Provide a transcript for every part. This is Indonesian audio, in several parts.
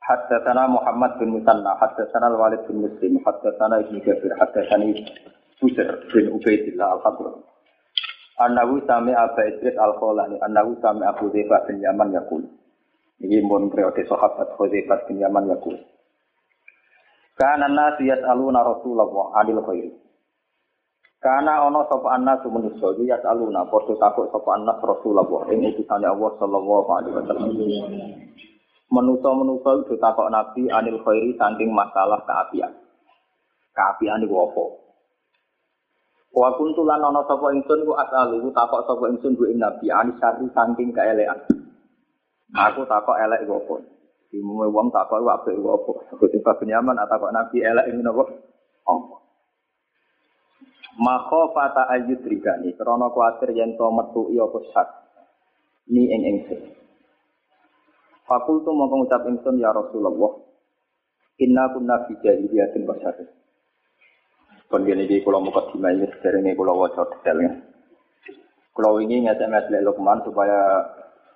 Haddatsana Muhammad bin Musanna, haddatsana Al-Walid bin Muslim, haddatsana Ibnu Jabir, haddatsani Busr bin Ubaidillah Al-Khadrami. Annahu sami Aba Idris Al-Khawlani, annahu sami Abu Dhaifah bin Yaman yakul. Ini mun periode sahabat Hudzaifah bin Yaman yakul. Kana nas yas'aluna Rasulullah anil khairi. Kana ana sapa annas manusa iki yas'aluna padha takut sapa annas Rasulullah ing utusane Allah sallallahu alaihi wasallam. Menusa-menusa itu takok Nabi anil khairi saking masalah keapian. Keapian itu apa? Wa kuntu lan ana sapa ingsun ku asalu takok sapa ingsun ku Nabi anis sari saking kaelekan. Aku takok elek ku apa? Dimume wong takok ku apik ku apa? Gusti Nyaman takok Nabi elek napa? Apa? Maka fata ayudrigani, krana kuatir yen to metu iya apa Ni ing ingsun. Fakultu mau mengucap ingsun ya Rasulullah. Inna kunna fi jahiliyatin basyar. Kon gene iki kula muka dimai sederenge kula waca detailnya. Kula ini ngetes-ngetes Lukman supaya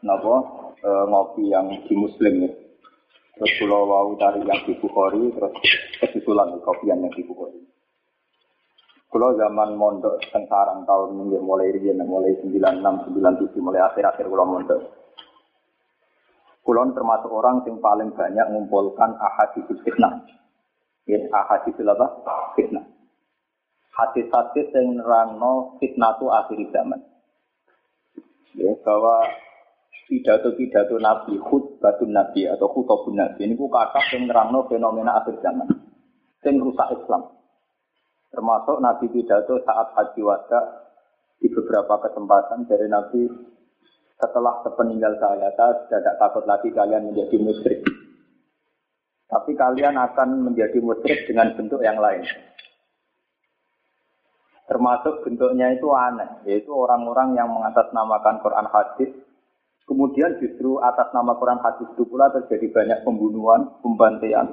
napa e, ngopi yang di muslim ya. Terus kula wau dari yang di Bukhari terus kesusulan kopian yang di Bukhari. Kulo zaman mondok teng sarang tahun mulai riyen mulai 96 97 mulai akhir-akhir kulo mondok. Kulon termasuk orang yang paling banyak mengumpulkan ahadits fitnah. Ya, ahadits apa? Fitnah. Hadis-hadis yang nerangno fitnah itu akhir zaman. Ya, bahwa pidato-pidato Nabi, khutbatun Nabi atau khutbun Nabi ini bukan kata yang nerangno fenomena akhir zaman. Yang rusak Islam. Termasuk Nabi pidato saat haji wada di beberapa kesempatan dari Nabi setelah sepeninggal saya, saya sudah tidak takut lagi kalian menjadi musyrik. Tapi kalian akan menjadi musyrik dengan bentuk yang lain. Termasuk bentuknya itu aneh, yaitu orang-orang yang mengatasnamakan Quran hadis, kemudian justru atas nama Quran hadis itu pula terjadi banyak pembunuhan, pembantaian,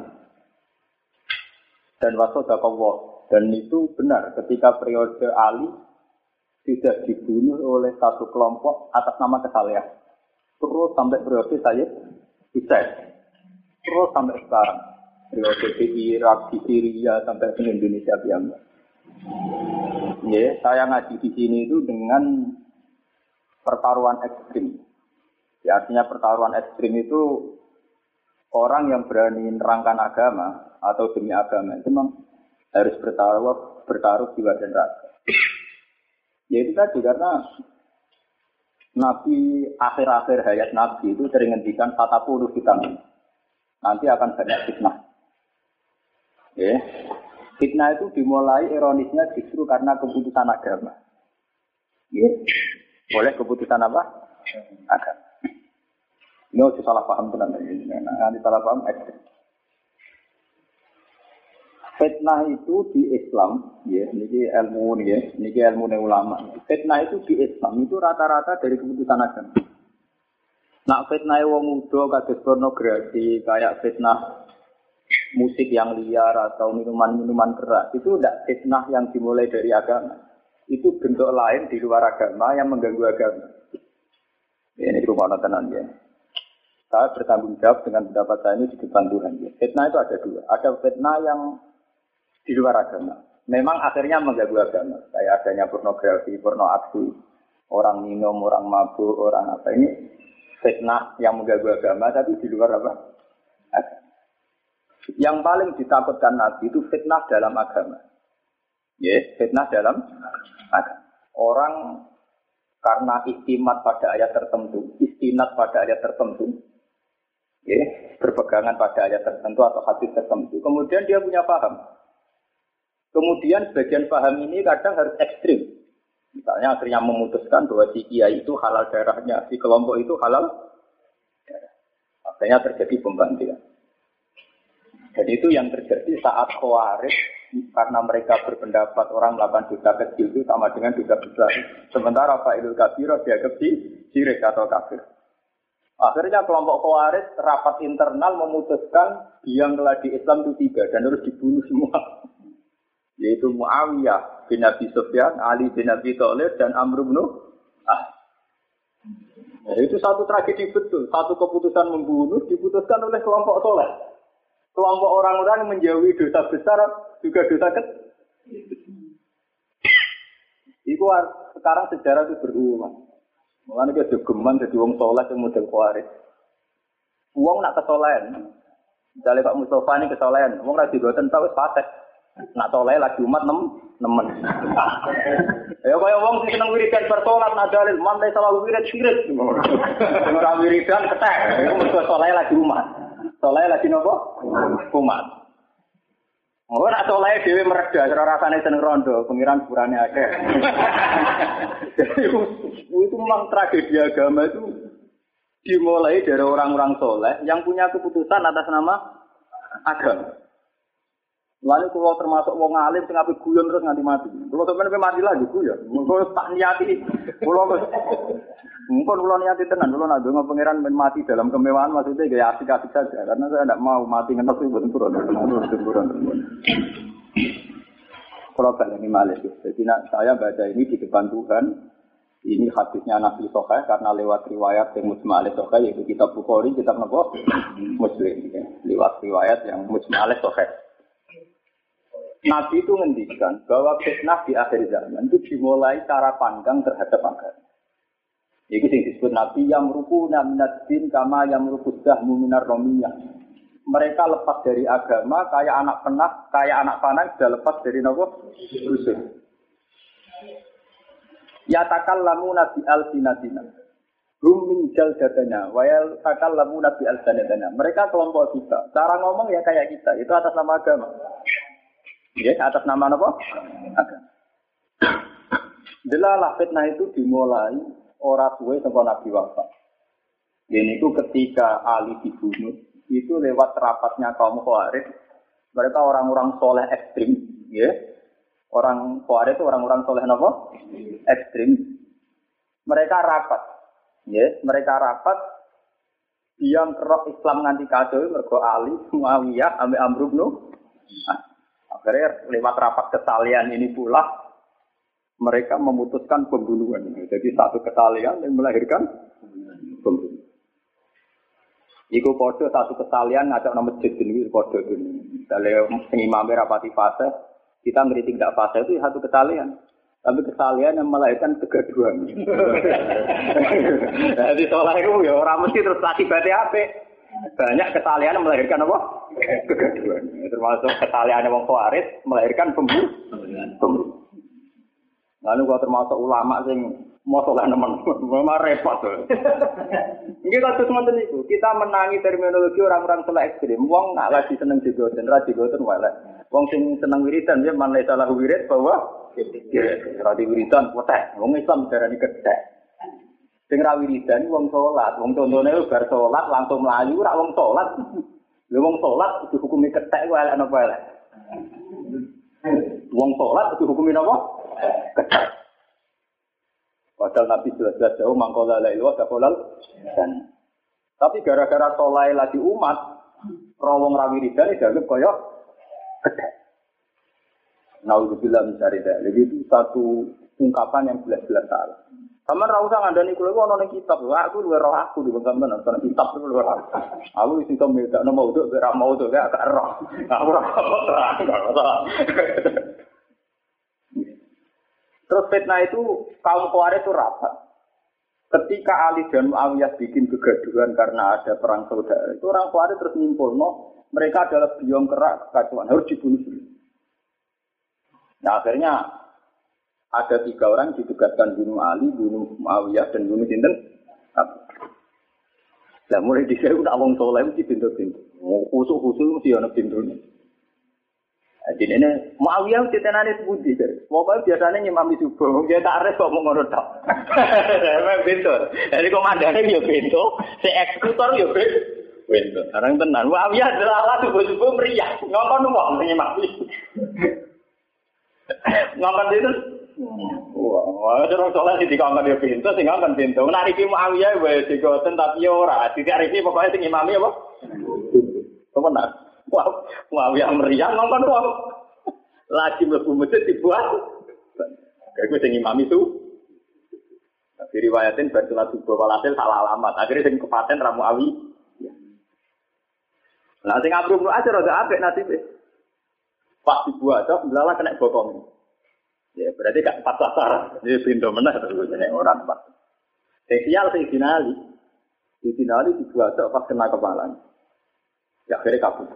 dan wasodakallah. Dan itu benar ketika periode Ali tidak dibunuh oleh satu kelompok atas nama kesalahan. Terus sampai periode saya bisa. Terus sampai sekarang. Periode di Irak, di Syria, sampai ke Indonesia biasa. Ya, saya ngaji di sini itu dengan pertaruhan ekstrim. Ya, artinya pertaruhan ekstrim itu orang yang berani nerangkan agama atau demi agama itu memang harus bertaruh bertaruh jiwa dan raga. Ya itu tadi karena Nabi akhir-akhir hayat Nabi itu sering ngendikan kata puluh vitamin. Nanti akan banyak fitnah. Ya. Fitnah itu dimulai ironisnya justru karena keputusan agama. Ya. Boleh keputusan apa? Agama. Ini harus salah paham tenan. Nanti salah paham ekstrim. Fitnah itu di Islam, ya, ini ilmu ya, ini ilmu ulama. Fitnah itu di Islam itu rata-rata dari keputusan agama. Nak fitnah wong muda kados pornografi, kayak fitnah musik yang liar atau minuman-minuman keras itu tidak fitnah yang dimulai dari agama. Itu bentuk lain di luar agama yang mengganggu agama. Ya, ini rumah tenan ya. Saya bertanggung jawab dengan pendapat saya ini di depan Tuhan. Ya. Fitnah itu ada dua. Ada fitnah yang di luar agama. Memang akhirnya mengganggu agama. Kayak adanya pornografi, porno aksi, orang minum, orang mabuk, orang apa ini fitnah yang mengganggu agama, tapi di luar apa? Agama. Yang paling ditakutkan Nabi itu fitnah dalam agama. Ya, fitnah dalam agama. Orang karena istimat pada ayat tertentu, istinat pada ayat tertentu, ya, berpegangan pada ayat tertentu atau hadis tertentu. Kemudian dia punya paham. Kemudian sebagian paham ini kadang harus ekstrim. Misalnya akhirnya memutuskan bahwa si kiai itu halal darahnya, si kelompok itu halal darah. Akhirnya terjadi pembantian. Dan itu yang terjadi saat Khawarij karena mereka berpendapat orang melakukan dosa kecil itu sama dengan dosa besar. Sementara Fa'ilul Kabir dianggap di sirik atau kafir. Akhirnya kelompok Khawarij rapat internal memutuskan yang telah Islam itu tiga dan harus dibunuh semua. Yaitu Muawiyah bin Abi Sufyan, Ali bin Abi Thalib dan Amr bin Ah. Nah, itu satu tragedi betul, satu keputusan membunuh diputuskan oleh kelompok soleh. Kelompok orang-orang menjauhi dosa besar juga dosa kecil. Itu sekarang sejarah itu berulang. Mulane dia geman jadi wong soleh yang model kuarit. Wong nak kesolehan. Misalnya Pak Mustafa ini kesolehan, wong ra digoten tau wis patek. Nak soleh lagi umat nem nemen. Ya kaya wong sing seneng wiridan bersolat nak dalil man salah wirid sirik. Ora wiridan ketek. Iku mesti soleh lagi umat. Soleh lagi nopo? Umat. Nak soleh dewi mereda, cara rasanya seneng rondo, pengiran ada. Jadi itu memang tragedi agama itu dimulai dari orang-orang soleh yang punya keputusan atas nama agama. Lalu kalau termasuk wong alim sing ape guyon terus nganti mati. Kalau sampeyan mati lagi guyon. Mengko tak niati. Kalau mungkin kalau niati tenan, kalau nak donga pangeran men mati dalam kemewahan maksudnya gaya asik-asik saja karena saya tidak mau mati ngenes itu bukan buron. Buron. Kalau ini malah Jadi saya baca ini di depan Tuhan. Ini hadisnya Nabi Sokai karena lewat riwayat yang Musma Alih Sokai yaitu kitab Bukhari, kitab Nabi Muslim. Ya. Lewat riwayat yang Musma Alih Sokai. Nabi itu ngendikan bahwa fitnah di akhir zaman itu dimulai cara pandang terhadap agama. Ini yang disebut Nabi yang merupu minat din kama yang merupu dahmu minar romiyah. Mereka lepas dari agama, kayak anak penak, kayak anak panah sudah lepas dari nopo rusuh. Ya takal lamu nabi al sinatina. Hum min jaldatana, wayal takal lamu nabi al Mereka kelompok kita. Cara ngomong ya kayak kita. Itu atas nama agama. Ya, atas nama apa? Agama. Delalah fitnah itu dimulai orang tua sampai Nabi wafat. Dan itu ketika Ali dibunuh, itu lewat rapatnya kaum Khawarij. Mereka orang-orang soleh ekstrim, ya. Orang Khawarij itu orang-orang soleh apa? Ekstrim. Mereka rapat, ya. Mereka rapat yang kerok Islam nganti kado mergo Ali, Muawiyah, Amir Amr ah. Akhirnya lewat rapat kesalian ini pula mereka memutuskan pembunuhan. Jadi satu kesalian yang melahirkan pembunuhan. Iku podo satu kesalian ngajak nama masjid ini podo ini. Misalnya imam rapati fase, kita ngeritik tidak fase itu satu kesalian. Tapi kesalian yang melahirkan kegaduhan. Jadi soalnya itu ya orang mesti terus akibatnya apa? Banyak kesalahan melahirkan apa? Kegaduhan. Termasuk kesalahan wong Khawarij melahirkan pembunuh. Lalu kalau termasuk ulama sing mau soleh teman, memang repot tuh. Ini kasus mantan itu, kita menangi terminologi orang-orang soleh ekstrim. Wong nggak lagi seneng jigoten, ra jigoten wae. Wong sing seneng wiridan dia mana salah wirid bahwa radi wiridan potek. Wong Islam darani kedek. Sing ra wiridan wong salat, wong contone bar salat langsung mlayu ora wong salat. Lha wong salat dihukumi ketek ku elek napa elek. Wong salat dihukumi napa? Ketek. Padahal Nabi jelas-jelas jauh mangkola la ilwa dan tapi gara-gara solai lagi umat, rawong rawiridan ini dianggap kaya ketek. Nauzubillah mencari Jadi itu satu ungkapan yang jelas-jelas salah. Sama ra usah ngandani kula ono ning kitab. Aku luwe roh aku di men ono kitab luwe roh. Aku sing to meda no mau tuh ora mau tuh gak roh. Aku ora Terus fitnah itu kaum Khawarij itu rapat. Ketika Ali dan Muawiyah bikin kegaduhan karena ada perang saudara, itu orang Khawarij terus nyimpul, no, mereka adalah biong kerak kacauan harus dibunuh. Nah akhirnya ada tiga orang ditugaskan bunuh Ali, bunuh Muawiyah, dan bunuh Sinten. Nah, mulai di sini udah awang soleh mesti pintu-pintu. Khusus khusus mesti ada pintunya. Jadi ini Muawiyah mesti tenane sebudi. Pokoknya biasanya nyimami subuh. Dia tak res kok mau ngono tok. Memang pintu. Jadi komandannya ya pintu, si eksekutor ya pintu. Windows. Sekarang tenan. Muawiyah adalah subuh-subuh meriah. Ngomong wong sing mati. Ngomong itu Wah, terus soalnya sih dikongkon dia pintu, sing ngomong pintu. Nah, Riki Muawiyah wes digoten tapi ora. Tidak Riki pokoknya sing imami apa? Apa nak? Wah, Muawiyah meriah ngomong wong. Lagi mlebu masjid dibuat. Kayak sing imami itu. Diriwayatin bersulat subuh walhasil salah alamat. Akhirnya sing kepaten Ramu Awi. Nah, sing Abu Ibnu aja rada apik nasibnya. Pas dibuat, belalah kena bokong. Ya, berarti gak empat sasaran. Ini pintu menah terus ini orang empat. Spesial sing finali. Di finali dibuat pas kena kepala. Ya akhirnya kabur.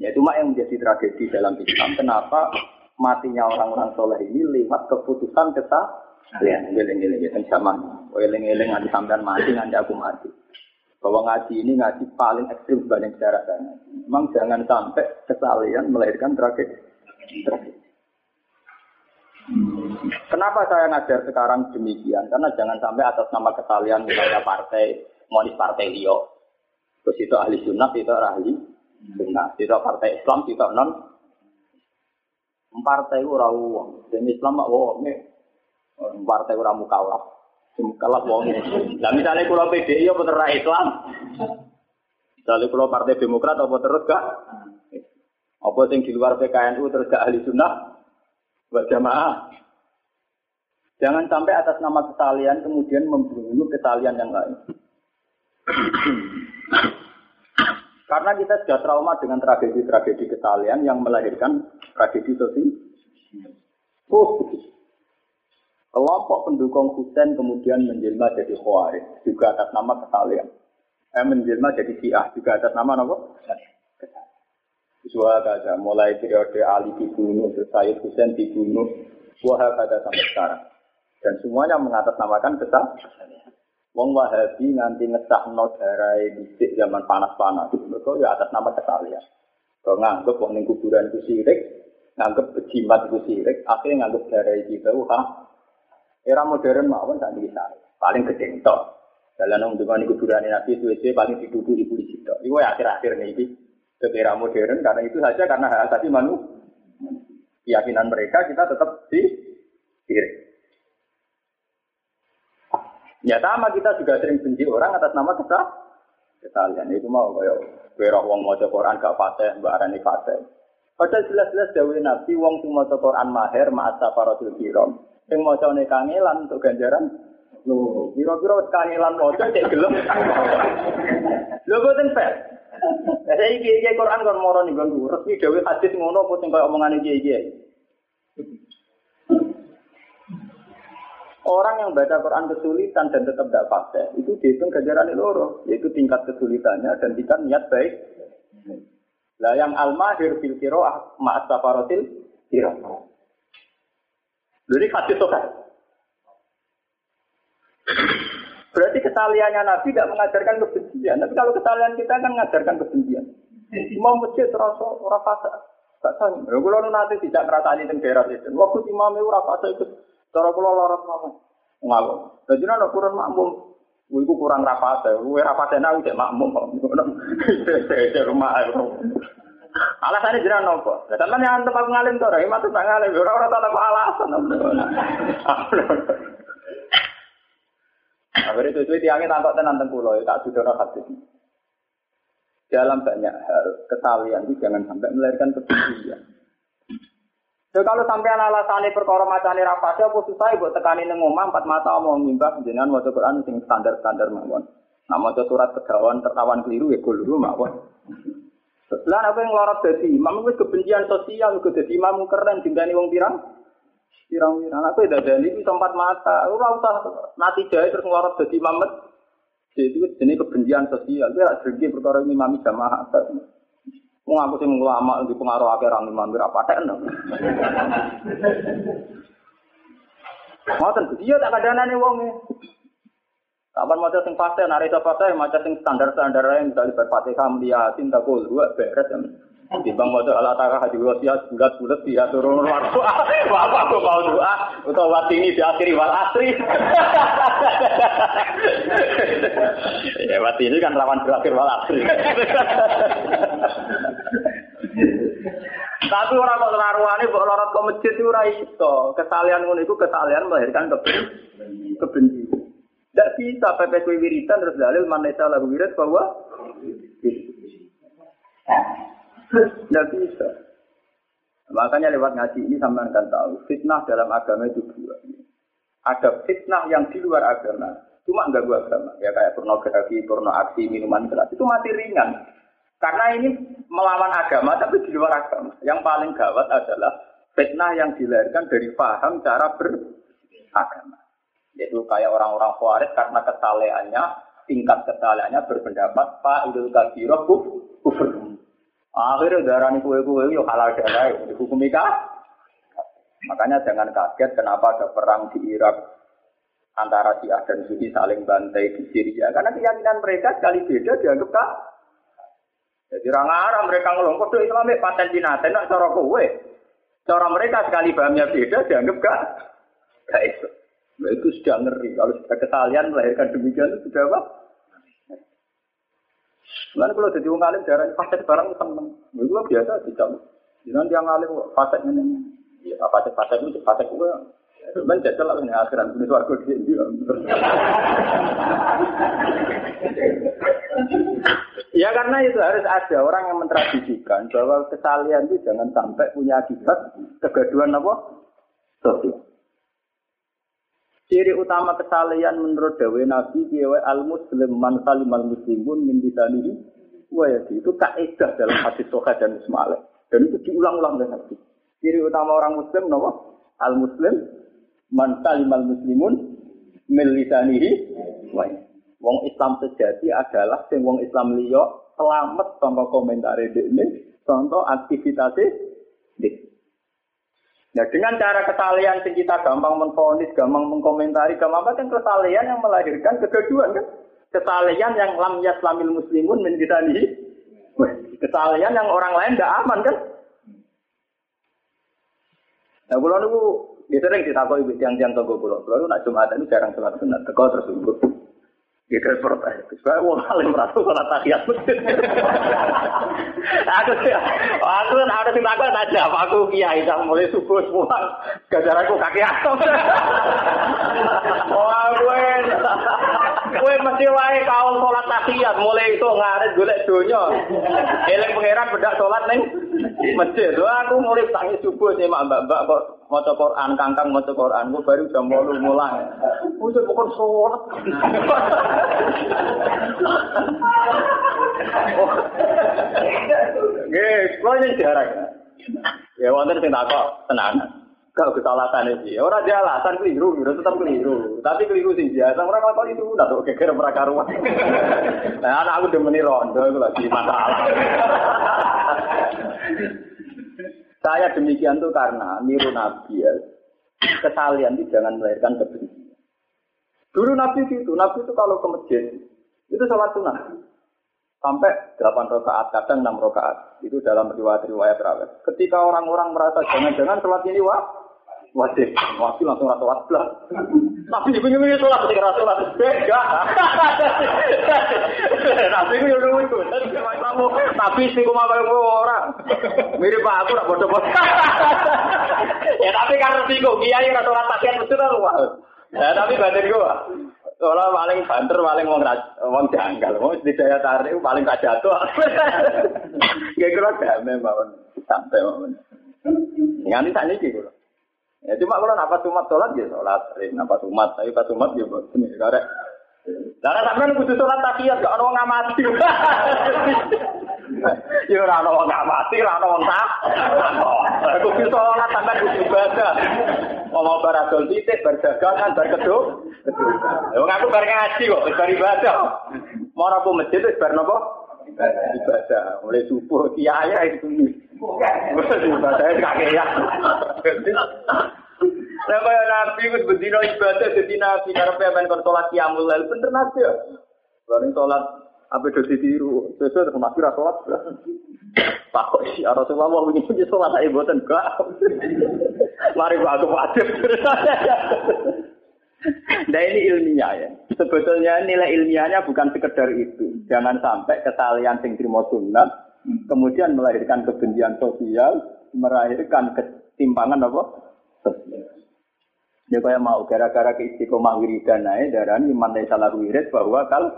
Ya itu mak yang menjadi tragedi dalam Islam. Kenapa matinya orang-orang soleh ini lewat keputusan kesah Kalian ngeling-ngeling ya zaman. Ngeling-ngeling nanti sampean mati nanti aku mati. Bahwa ngaji ini ngaji paling ekstrim dibanding sejarah. Memang jangan sampai kesalahan melahirkan tragedi. tragedi. Kenapa saya ngajar sekarang demikian? Karena jangan sampai atas nama kesalian misalnya partai, monis partai Rio. Terus itu ahli sunnah, itu ahli sunnah. Itu partai Islam, itu non. Partai ora wong. Dan Islam mak wong. Partai ora mukawaf. Mukawaf wong. Nah misalnya kalau PDI apa terus Islam? Misalnya kalau partai Demokrat apa terus gak? Apa yang di luar PKNU terus gak ahli sunnah? Buat jamaah. Jangan sampai atas nama kesalian kemudian membunuh kesalian yang lain. Karena kita sudah trauma dengan tragedi-tragedi kesalian yang melahirkan tragedi sosial. Oh, Kelompok pendukung Husain kemudian menjelma jadi Khawarij juga atas nama kesalian. Eh, menjelma jadi Syiah juga atas nama apa? Suha kata mulai periode Ali dibunuh, terus Sayyid Hussein dibunuh, Suha kata sampai sekarang. Dan semuanya mengatasnamakan kesal. Wong Wahabi nganti ngesah no darai bisik zaman panas-panas. Mereka ya atas nama kesalian. Kalau nganggep wong ning kuburan itu sirik, nganggep bejimat itu sirik, akhirnya nganggep darai kita, wah, era modern mawon tak bisa. Paling gede tok. Dalam nunggu kuburan Nabi itu paling diduduk ibu di situ. Iku ya akhir-akhir nih, ke era modern karena itu saja karena hak asasi manusia. Keyakinan mereka kita tetap di kiri. Ya sama kita juga sering benci orang atas nama kita kesalahan itu mau kayak berok wong mau Quran gak fase mbak arani fase. Padahal jelas-jelas dawe Nabi wong sing maca Quran maher ma'at safaratul kiram. Sing maca kangelan untuk ganjaran Lho, kira-kira wis kangelan maca cek gelem. Lho boten fair. Saya iki iki Quran kon moro ning nggonku. Resmi dhewe hadis ngono apa sing koyo omongane iki. Orang yang baca Quran kesulitan dan tetap tidak fase, itu dihitung ganjaran loro, yaitu tingkat kesulitannya dan tingkat niat baik. Lah yang al-mahir fil qiraah ma'as qiraah. Jadi hadis tuh Berarti kesaliannya Nabi tidak mengajarkan kebencian. Tapi kalau kesalian kita kan mengajarkan kebencian. Imam masjid terasa orang fasa. Sah. Kalau nanti tidak merasani di daerah itu. Waktu imam itu orang fasa itu. Cara kalau lorot mama. Ngalor. Jadi ada kurang makmum. Kurang rapasa, gue rapasa nawi cek makmum. Rumah Alasannya jiran nopo. Sampai yang aku ngalim tuh, itu ngalim. Orang-orang tahu alasan. Akhirnya itu itu tiangnya tampak tenan tengkulo, ya, tak sudah hadis. Dalam banyak hal, kesalian itu jangan sampai melahirkan kebencian. So, kalau sampai alasannya perkara macane rapasnya, apa susah buat tekani omah empat mata mau mimbah jenengan waca Quran sing standar standar mawon. Nah maca surat kegawan tertawan keliru ya keliru mawon. Lan apa yang lorot jadi imam kebencian sosial, itu jadi imam keren, dintani wong pirang. Pirang-pirang aku tidak ada ini tempat mata. Aku usah nanti jahit terus ngelorot jadi mamet. Jadi itu jenis kebencian sosial. Dia dengki perkara ini mami jamaah. Mau aku sih ulama di pengaruh akhir orang imam berapa ten? Ngoten dia tak ada nane wong Kapan mau sing fase, nari fase, maca sing standar-standar yang berfatihah, dia cinta kul, dua beres. Timbang mau doa tak hadi wasiat bulat bulat dia turun doa. Bapak aku mau doa untuk waktu ini diakhiri wal asri. ya waktu ini kan rawan berakhir wal asri. Tapi orang kok naruhane kok lorot ke masjid itu ora iso. Kesalian ngono iku kesalian melahirkan kebencian. Tidak bisa PPK wiridan terus dalil mana lagu wirid bahwa tidak bisa. Makanya lewat ngaji ini sama akan tahu fitnah dalam agama itu dua. Ada fitnah yang di luar agama, cuma enggak gua agama. Ya kayak pornografi, porno aksi, minuman keras itu masih ringan. Karena ini melawan agama tapi di luar agama. Yang paling gawat adalah fitnah yang dilahirkan dari paham cara beragama. Yaitu kayak orang-orang khawarij karena kesalehannya, tingkat kesalehannya berpendapat Pak Idul Kabiroh kufur. Akhirnya darah ini kue-kue yuk halal darah dihukum nikah. Makanya jangan kaget kenapa ada perang di Irak antara Syiah dan Sunni saling bantai di Syria karena keyakinan mereka sekali beda dianggap kak. Jadi orang Arab mereka ngomong kode Islamik paten jinaten nak cara kue. Cara mereka sekali pahamnya beda dianggap kak. Gak itu. Nah, itu sudah ngeri. Kalau sudah kesalian melahirkan demikian itu sudah apa? Lalu kalau jadi orang alim darah fasik barang seneng. Itu biasa tidak. Jangan dia ngalim fasik ini. Ya fasik fasik itu fasik gue. Ben jajal lah ini akhiran ini suarga di sini. Ya karena itu harus ada orang yang mentradisikan bahwa kesalian itu jangan sampai punya akibat kegaduhan apa? Sosial. Ciri utama kesalehan menurut Dawe Nabi Kiai al Muslim man salimal muslimun min bisanihi wa itu kaidah dalam hadis Sahih dan Ismail. Dan itu diulang-ulang dengan Nabi. Ciri utama orang Muslim napa? Al Muslim man salimal muslimun min lisanihi wa Wong Islam sejati adalah sing wong Islam liya selamat tanpa komentar ini, contoh aktivitasnya Nah dengan cara kesalehan yang kita gampang menfonis, gampang mengkomentari, gampang kan kesalehan yang melahirkan kegaduhan kan? Kesalehan yang lam yaslamil muslimun menjadi Kesalehan yang orang lain tidak aman kan? Nah kalau niku ya sering ditakoi tiang-tiang toko pulau. Kalau nak Jumatan itu jarang sholat sunat, teko terus Gitu protes. Saya mau paling merasa sholat tahiyat masjid. aku aku kan yang takut aja. Aku kiai yang mulai subuh semua. Gajar aku kaki atom. Wah gue, gue mesti wae kau sholat tahiyat. Mulai itu ngarit golek donya. Eling pangeran bedak sholat neng masjid. Wah aku mulai tangi subuh sih mbak mbak kok mau Quran, kangkang mau Quran. Gue baru jam malu mulai. Gue bukan sholat. Nggih, kula yen jarang. Ya wonten sing takok tenanan. Kalau kesalahan itu, orang dia alasan keliru, gitu, tetap keliru. Tapi keliru sih biasa, orang apa itu udah tuh keker mereka rumah. Nah, anak aku udah rondo, itu lagi masalah. Saya demikian tuh karena niru Nabi ya. Kesalian itu jangan melahirkan kebencian. Dulu Nabi itu, Nabi itu kalau ke masjid, itu sholat sunnah. Sampai 8 rakaat, kadang 6 rakaat. Itu dalam riwayat-riwayat rawat. Ketika orang-orang merasa jangan-jangan sholat ini wah, wajib. Wajib langsung rasa sholat belah. Ibu ini sholat ketika sholat. Beda. Nabi itu dulu itu. Tapi sih kuma kayak orang. Mirip aku nak bodoh-bodoh. Ya tapi karena sih kok kiai rasa sholat pakaian betul lah. Ya tapi batin gua. Kalau paling banter, paling wong wong janggal, wong di daya tarik paling gak jatuh. Gak kira damai mawon, sampai mawon. Nganti tak niki kula. Ya cuma kalau napa sumat sholat ya sholat, sering napa sumat, tapi pas sumat ya buat ini karek. Karena sampean kudu sholat takiyat gak ono ngamati. Ya ora ono ngamati, ora ono tak. Kudu sholat sampean kudu ibadah. Ngomong baradol titik, berdagangan, berkeduk. Wong aku bar ngaji kok, bar ibadah. Mau aku masjid wis bar napa? Ibadah. Mulai subuh kiai itu. Ibadah kakek ya. Sampai Nabi wis bendino ibadah dadi nabi karepe men kon salat qiyamul lail bener nabi ya. Bareng salat apa do ditiru, sesuai dengan nabi ra salat. Pak ya Rasulullah ini punya sholat saya buatan gak. Mari aku wajib. Nah ini ilmiah ya. Sebetulnya nilai ilmiahnya bukan sekedar itu. Jangan sampai kesalahan sing trimo sunat kemudian melahirkan kebencian sosial, melahirkan ketimpangan apa? Sosial. Ya kayak mau gara-gara keistiqomah wiridan ae darani man salah wirid bahwa kalau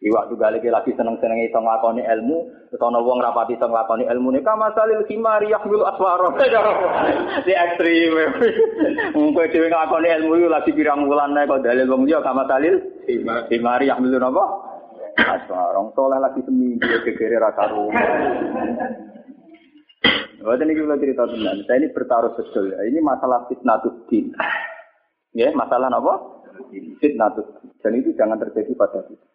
di waktu lagi lagi seneng-seneng itu ngelakoni ilmu, ana wong rapati iso nglakoni ilmu nih kama salil kimari yahmil aswara. Di ekstrim. Engko dhewe nglakoni ilmu itu lagi pirang wulan kok dalil wong liya kama salil kimari yahmil napa? Aswara. Soleh lagi seminggu gegere ra karo. Waktu ini kita cerita tentang saya ini bertaruh betul ya. Ini masalah fitnatuddin. Ya, masalah apa? Fitnatuddin. Dan itu jangan terjadi pada kita.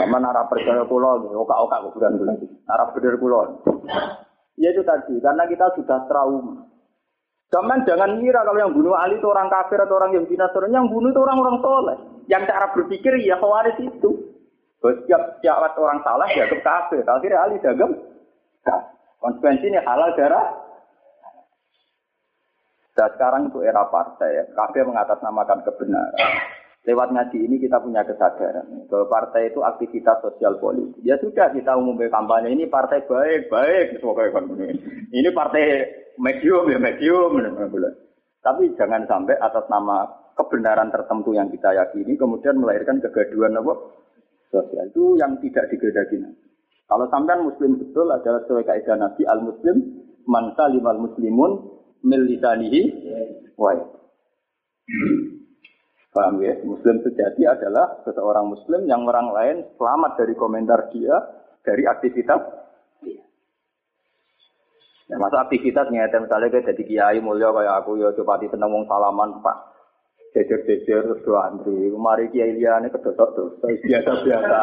Sama nara percaya pulau, oka-oka kuburan bulan Nara bener pulau. Ya itu tadi, karena kita sudah trauma. Zaman jangan kira kalau yang bunuh Ali itu orang kafir atau orang yang bina yang bunuh itu orang-orang soleh. Yang cara berpikir ya khawaris itu. Setiap orang salah ya ke kafir. Akhirnya Ali dagem. Konsekuensinya halal darah. Dan sekarang itu era partai, kafir mengatasnamakan kebenaran. Lewat ngaji ini kita punya kesadaran bahwa partai itu aktivitas sosial politik. Ya sudah kita umumkan kampanye ini partai baik, baik, Ini partai medium ya medium. Tapi jangan sampai atas nama kebenaran tertentu yang kita yakini kemudian melahirkan kegaduhan apa sosial itu yang tidak digedaki. Kalau sampean muslim betul adalah sesuai kaidah Nabi al muslim man salimal muslimun mil lisanihi wa Paham ya? Muslim sejati adalah seseorang muslim yang orang lain selamat dari komentar dia, dari aktivitas. Ya, masa aktivitas nyata misalnya kayak jadi kiai mulia kayak aku ya coba di seneng salaman pak jejer-jejer dua antri. Mari kiai liane kedosok tuh, biasa-biasa.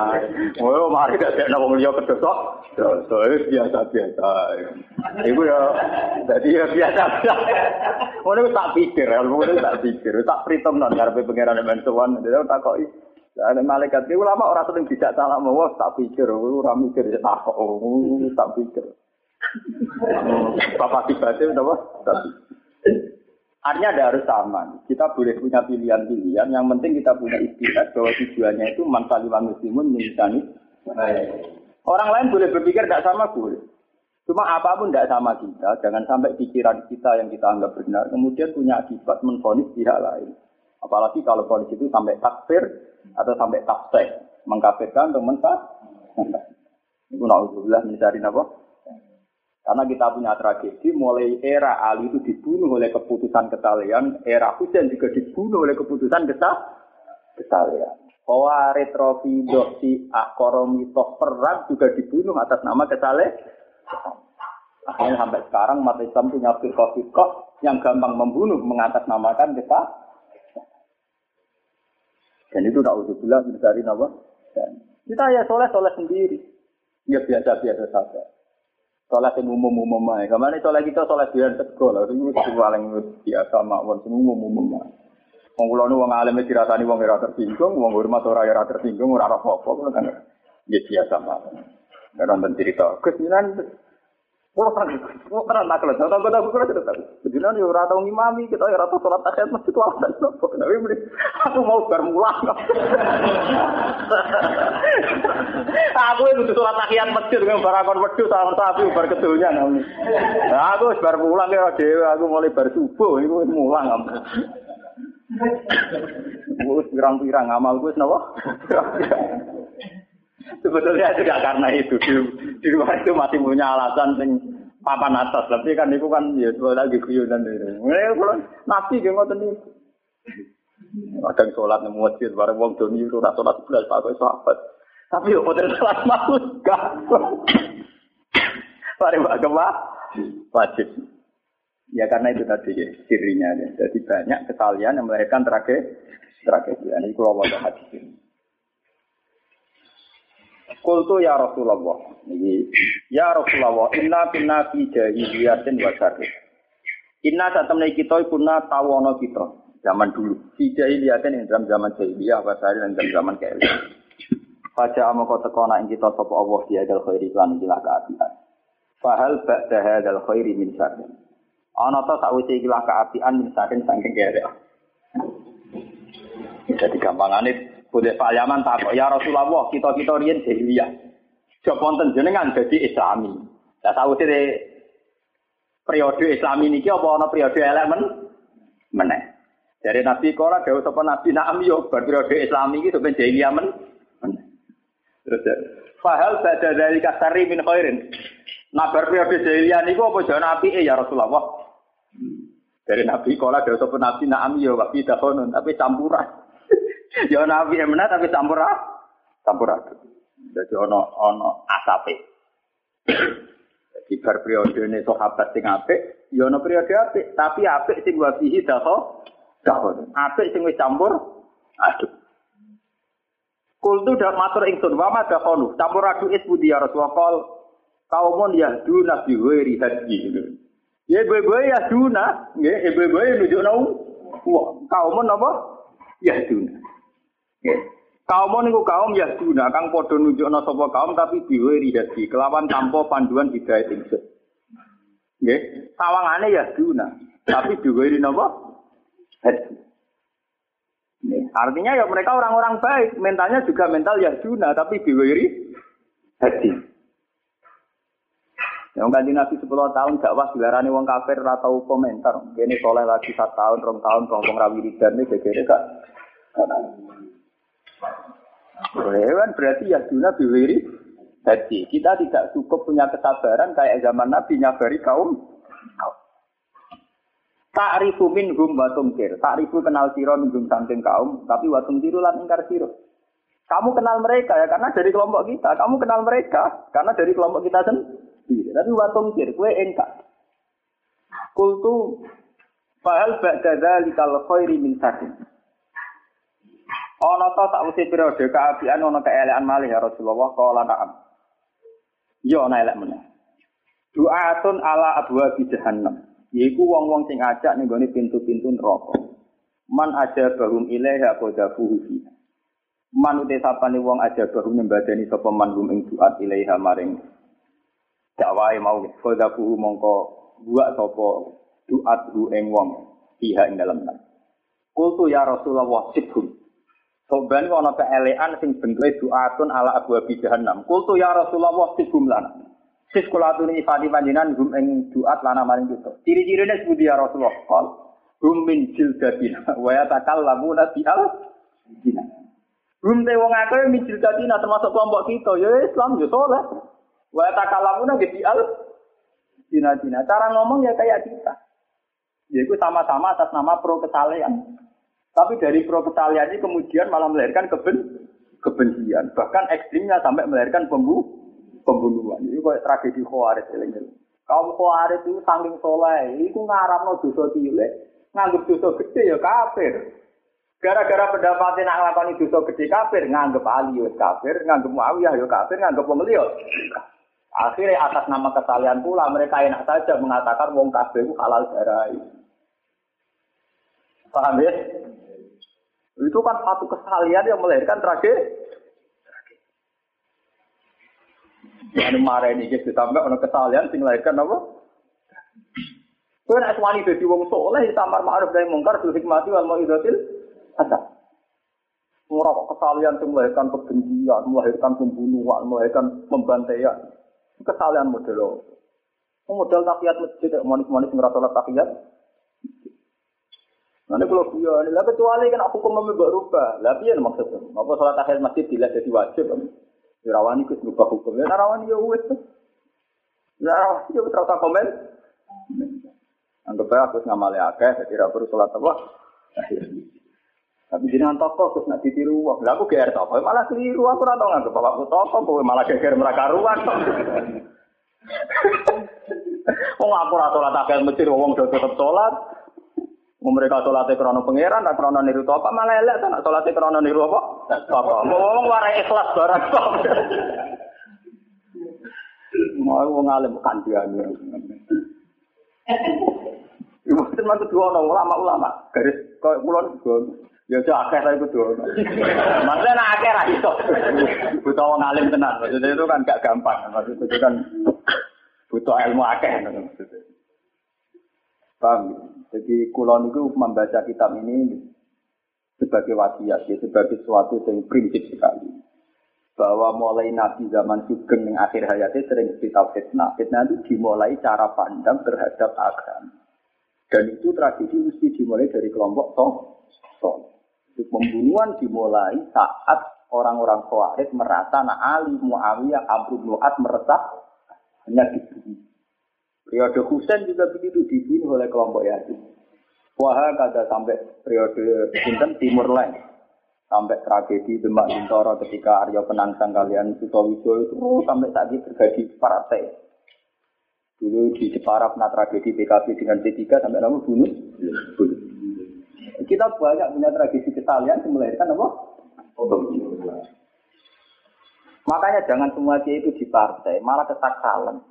Oh, mari gak ada wong liya kedosok, dosa biasa-biasa. Iku ya jadi ya biasa-biasa. Ngono tak pikir, ngono tak pikir, tak pritom nang karepe pangeran men sowan, dia takoki. Ada malaikat itu lama orang sering tidak salah mau tak pikir, ora mikir ya tak tak pikir. Bapak tiba itu apa? Artinya ada harus sama. Kita boleh punya pilihan-pilihan. Yang penting kita punya istirahat bahwa tujuannya itu mansaliman muslimun misalnya. Orang lain boleh berpikir tidak sama boleh. Cuma apa pun tidak sama kita. Jangan sampai pikiran kita yang kita anggap benar. Kemudian punya akibat menfonis pihak lain. Apalagi kalau fonis itu sampai takfir atau sampai tafsir. Mengkafirkan atau mentah. Itu na'udzubillah apa? Karena kita punya tragedi, mulai era Ali itu dibunuh oleh keputusan ketalian, era Husain juga dibunuh oleh keputusan ketalian. Bahwa retrofido si akoromitoh perang juga dibunuh atas nama ketale. Akhirnya sampai sekarang umat Islam punya firqah yang gampang membunuh mengatasnamakan kita. Dan itu tak usah bilang dari nama. kita ya soleh-soleh sendiri. Ya biasa-biasa saja. Sholat yang umum-umum aja. Ke mana sholat kita sholat biar tegol. Itu paling biasa mawon. Semua umum-umum aja. Wong kula nu wong alim dirasani wong ora tersinggung, wong hormat ora ora tersinggung, ora apa-apa kan. Ya biasa mawon. Ora cerita. Gus Kulo kulo kan nak kelas, tahu tahu kulo cerita. Bejinan yo ora tau ngimami, kita yo ora tau salat tahiyat masjid alasan nopo. Tapi beli, aku mau bar mulang. Aku itu salat tahiyat masjid dengan barakon wedhus sama sapi bar kedunya Nah, aku bar mulang ya dhewe, aku mulai bar subuh iku mulang. Wis pirang-pirang amal gue napa? Sebetulnya tidak karena itu. Di, di luar itu masih punya alasan sing papan atas. Tapi kan itu kan ya lagi guyonan. Mulai kalau nabi dia ngotot nih. Kadang sholat nemu masjid, bareng wong doni itu rasa sholat belas pakai sahabat. Tapi yo hotel sholat maksud gak. Bareng agama wajib. Ya karena itu tadi ya, sirinya. Ya. Jadi banyak kesalahan yang melahirkan tragedi. Tragedi. Ini kalau mau hadis ini. Kultu ya Rasulullah. Ya Rasulullah, inna kunna fi jahiliyatin wa syarri. Inna saat temen kita tawono kita zaman dulu. Fi jahiliyatin yang dalam zaman jahiliyah wa syarri dan dalam zaman kaya. Faja amako teko nak kita sapa Allah dia dal khairi lan ikilah keapian. Fahal ba'da hadzal khairi min syarri. Ana ta sakwise ikilah keapian min syarri saking kere. Jadi gampangane boleh Pak Yaman tak ya Rasulullah kita kita riyen jahiliyah. Jok wonten jenengan dadi Islami. Lah sakwise periode Islami niki apa ana periode elek men meneh. Dari Nabi Kora dawuh sapa Nabi Naam yo periode Islami iki sampe jahiliyah men Terus ya. Fahal ba'da dari kasari min khairin. Nabar periode jahiliyah niku apa jalan api ya Rasulullah. Dari Nabi kala ada sapa Nabi na'am ya wa tapi campuran. Ya Nabi emna tapi campuran. Campuran. Jadi ono ono asape. Jadi bar periode ini sahabat sing apik, ya ono periode apik, tapi apik sing wa fihi daho dahon. Apik sing wis campur aduh. Kultu dak matur ingsun wa ma dakonu campur adu isbudi ya Rasulullah kal kaumun yahduna bi ghairi hadi. Ya ibu-ibu ya duna, nggih ibu-ibu nunjukno kaumun apa? Yahduna. Nggih. Kaum niku kaum yahduna kang padha nunjukno sapa kaum tapi ghairi hadi kelawan tanpa panduan hidayah ingsun. Nggih, sawangane yahduna tapi bi ghairi napa? Hadi. Artinya ya mereka orang-orang baik, mentalnya juga mental ya juna, tapi biwiri hati. Yang ganti Nabi 10 tahun dakwah dilarani wong kafir atau komentar. Ini soleh lagi satu tahun, rong tahun, rong rawi dan ini gegere kak. Hewan berarti ya juna biwiri hati. Kita tidak cukup punya kesabaran kayak zaman Nabi nyabari kaum Ta'rifu minhum wa tumkir. Ta'rifu kenal siro minhum samping kaum, tapi wa lan ingkar siro. Kamu kenal mereka ya karena dari kelompok kita. Kamu kenal mereka karena dari kelompok kita sendiri. Tapi wa tumkir, kue engkar. Kultu fahal ba'da dzalikal khairi min sakin. Ana ta tak usih periode kaabian ana keelekan malih ya Rasulullah kala na'am. Yo ana elek meneh. Du'atun ala abwa bi jahannam. Yaiku wong-wong sing ajak ning gone pintu-pintu neraka. Man aja bahum ilaiha qadafuhu fiha. Man uti sapane wong aja bahum nyembadani sapa man hum ing duat ilaiha maring dakwae mau qadafuhu mongko buat sapa duat hu ing wong fiha ing dalem Kultu ya Rasulullah sibhum. Soban ana keelekan sing bentuke duatun ala abu abi jahannam. Kultu ya Rasulullah sibhum lana. Sis kula aturi ifadi panjenengan gum ing duat lana maring kita. Ciri-cirine sepundi ya Rasulullah? Qal hum min jildatina wa yatakallamuna bi al dina. Hum te wong akeh min jildatina termasuk kelompok kita ya Islam ya saleh. Wa yatakallamuna bi al dina. Cara ngomong ya kayak kita. Yaitu sama-sama atas nama pro kesalehan. Tapi dari ini kemudian malah melahirkan keben kebencian. Bahkan ekstrimnya sampai melahirkan pembunuh pembunuhan. Ini kayak tragedi Khawarij eling Kaum Khawarij itu saking soleh, itu no dosa cilik, nganggep dosa gede ya kafir. Gara-gara pendapatnya nak nglakoni dosa gede kafir, nganggep Ali ya kafir, nganggep Muawiyah ya kafir, nganggep pembeli ya. Akhirnya atas nama kesalahan pula mereka enak saja mengatakan wong kafir itu halal darah. Paham ya? Itu kan satu kesalahan yang melahirkan tragedi. Anu marah ini sampai ono kesalahan sing lahirkan apa? Kowe nek wani dadi wong saleh tamar ma'ruf dari mungkar bil hikmati wal mau'izatil hasan. Ora kok kesalahan sing melahirkan kebencian, melahirkan pembunuhan, melahirkan pembantaian. Kesalahan model Model tahiyat masjid, manis-manis ngerasa tahiyat. Nanti kalau dia, lah kecuali kan hukum memberi rubah. Lah piye maksudnya? Apa sholat tahiyat masjid tidak jadi wajib? Rawani ku berubah hukum. Ya rawani ya wis. Ya rawani ya komen. Anggap aja aku ngamali akeh, jadi ra perlu salat apa. Tapi jenengan toko terus nak ditiru wong. Lah aku GR toko malah keliru aku ora tau nganggep bapakku toko kowe malah geger mereka ruang. Wong aku ora salat akeh mesti wong do tetep salat. Mereka sholatnya krono pangeran, tak krono niru apa malah elek, tak sholatnya krono niru apa? Apa? Ngomong warai ikhlas barang. Mau wong alim kandian. Ibu itu maksud dua orang ulama-ulama garis kau kulon Ya itu akhir itu dulu. Maksudnya nak akhir itu. Butuh orang alim tenan. Maksudnya itu kan gak gampang. Maksudnya itu kan butuh ilmu akhir. Paham? Jadi kulon itu membaca kitab ini sebagai wasiat, ya, sebagai sesuatu yang prinsip sekali. Bahwa mulai Nabi zaman Sugeng yang akhir hayatnya sering cerita fitnah. Fitnah itu dimulai cara pandang terhadap agama. Dan itu tradisi mesti dimulai dari kelompok Toh. Toh. Pembunuhan dimulai saat orang-orang Khawarij merasa nak Ali, Muawiyah, Abu Nu'at meresah hanya dibunuh. Periode Husain juga begitu dibunuh oleh kelompok Yazid. Wah, kada sampai periode Sinten Timur Lain. Sampai tragedi Demak Bintoro ketika Arya Penangsang kalian Sutowijo itu sampai tadi terjadi partai. Dulu di Jepara pernah tragedi PKB dengan P3 sampai nama bunuh. Kita banyak punya tragedi kesalahan yang melahirkan apa? Makanya jangan semua dia itu di partai, malah kesakalan.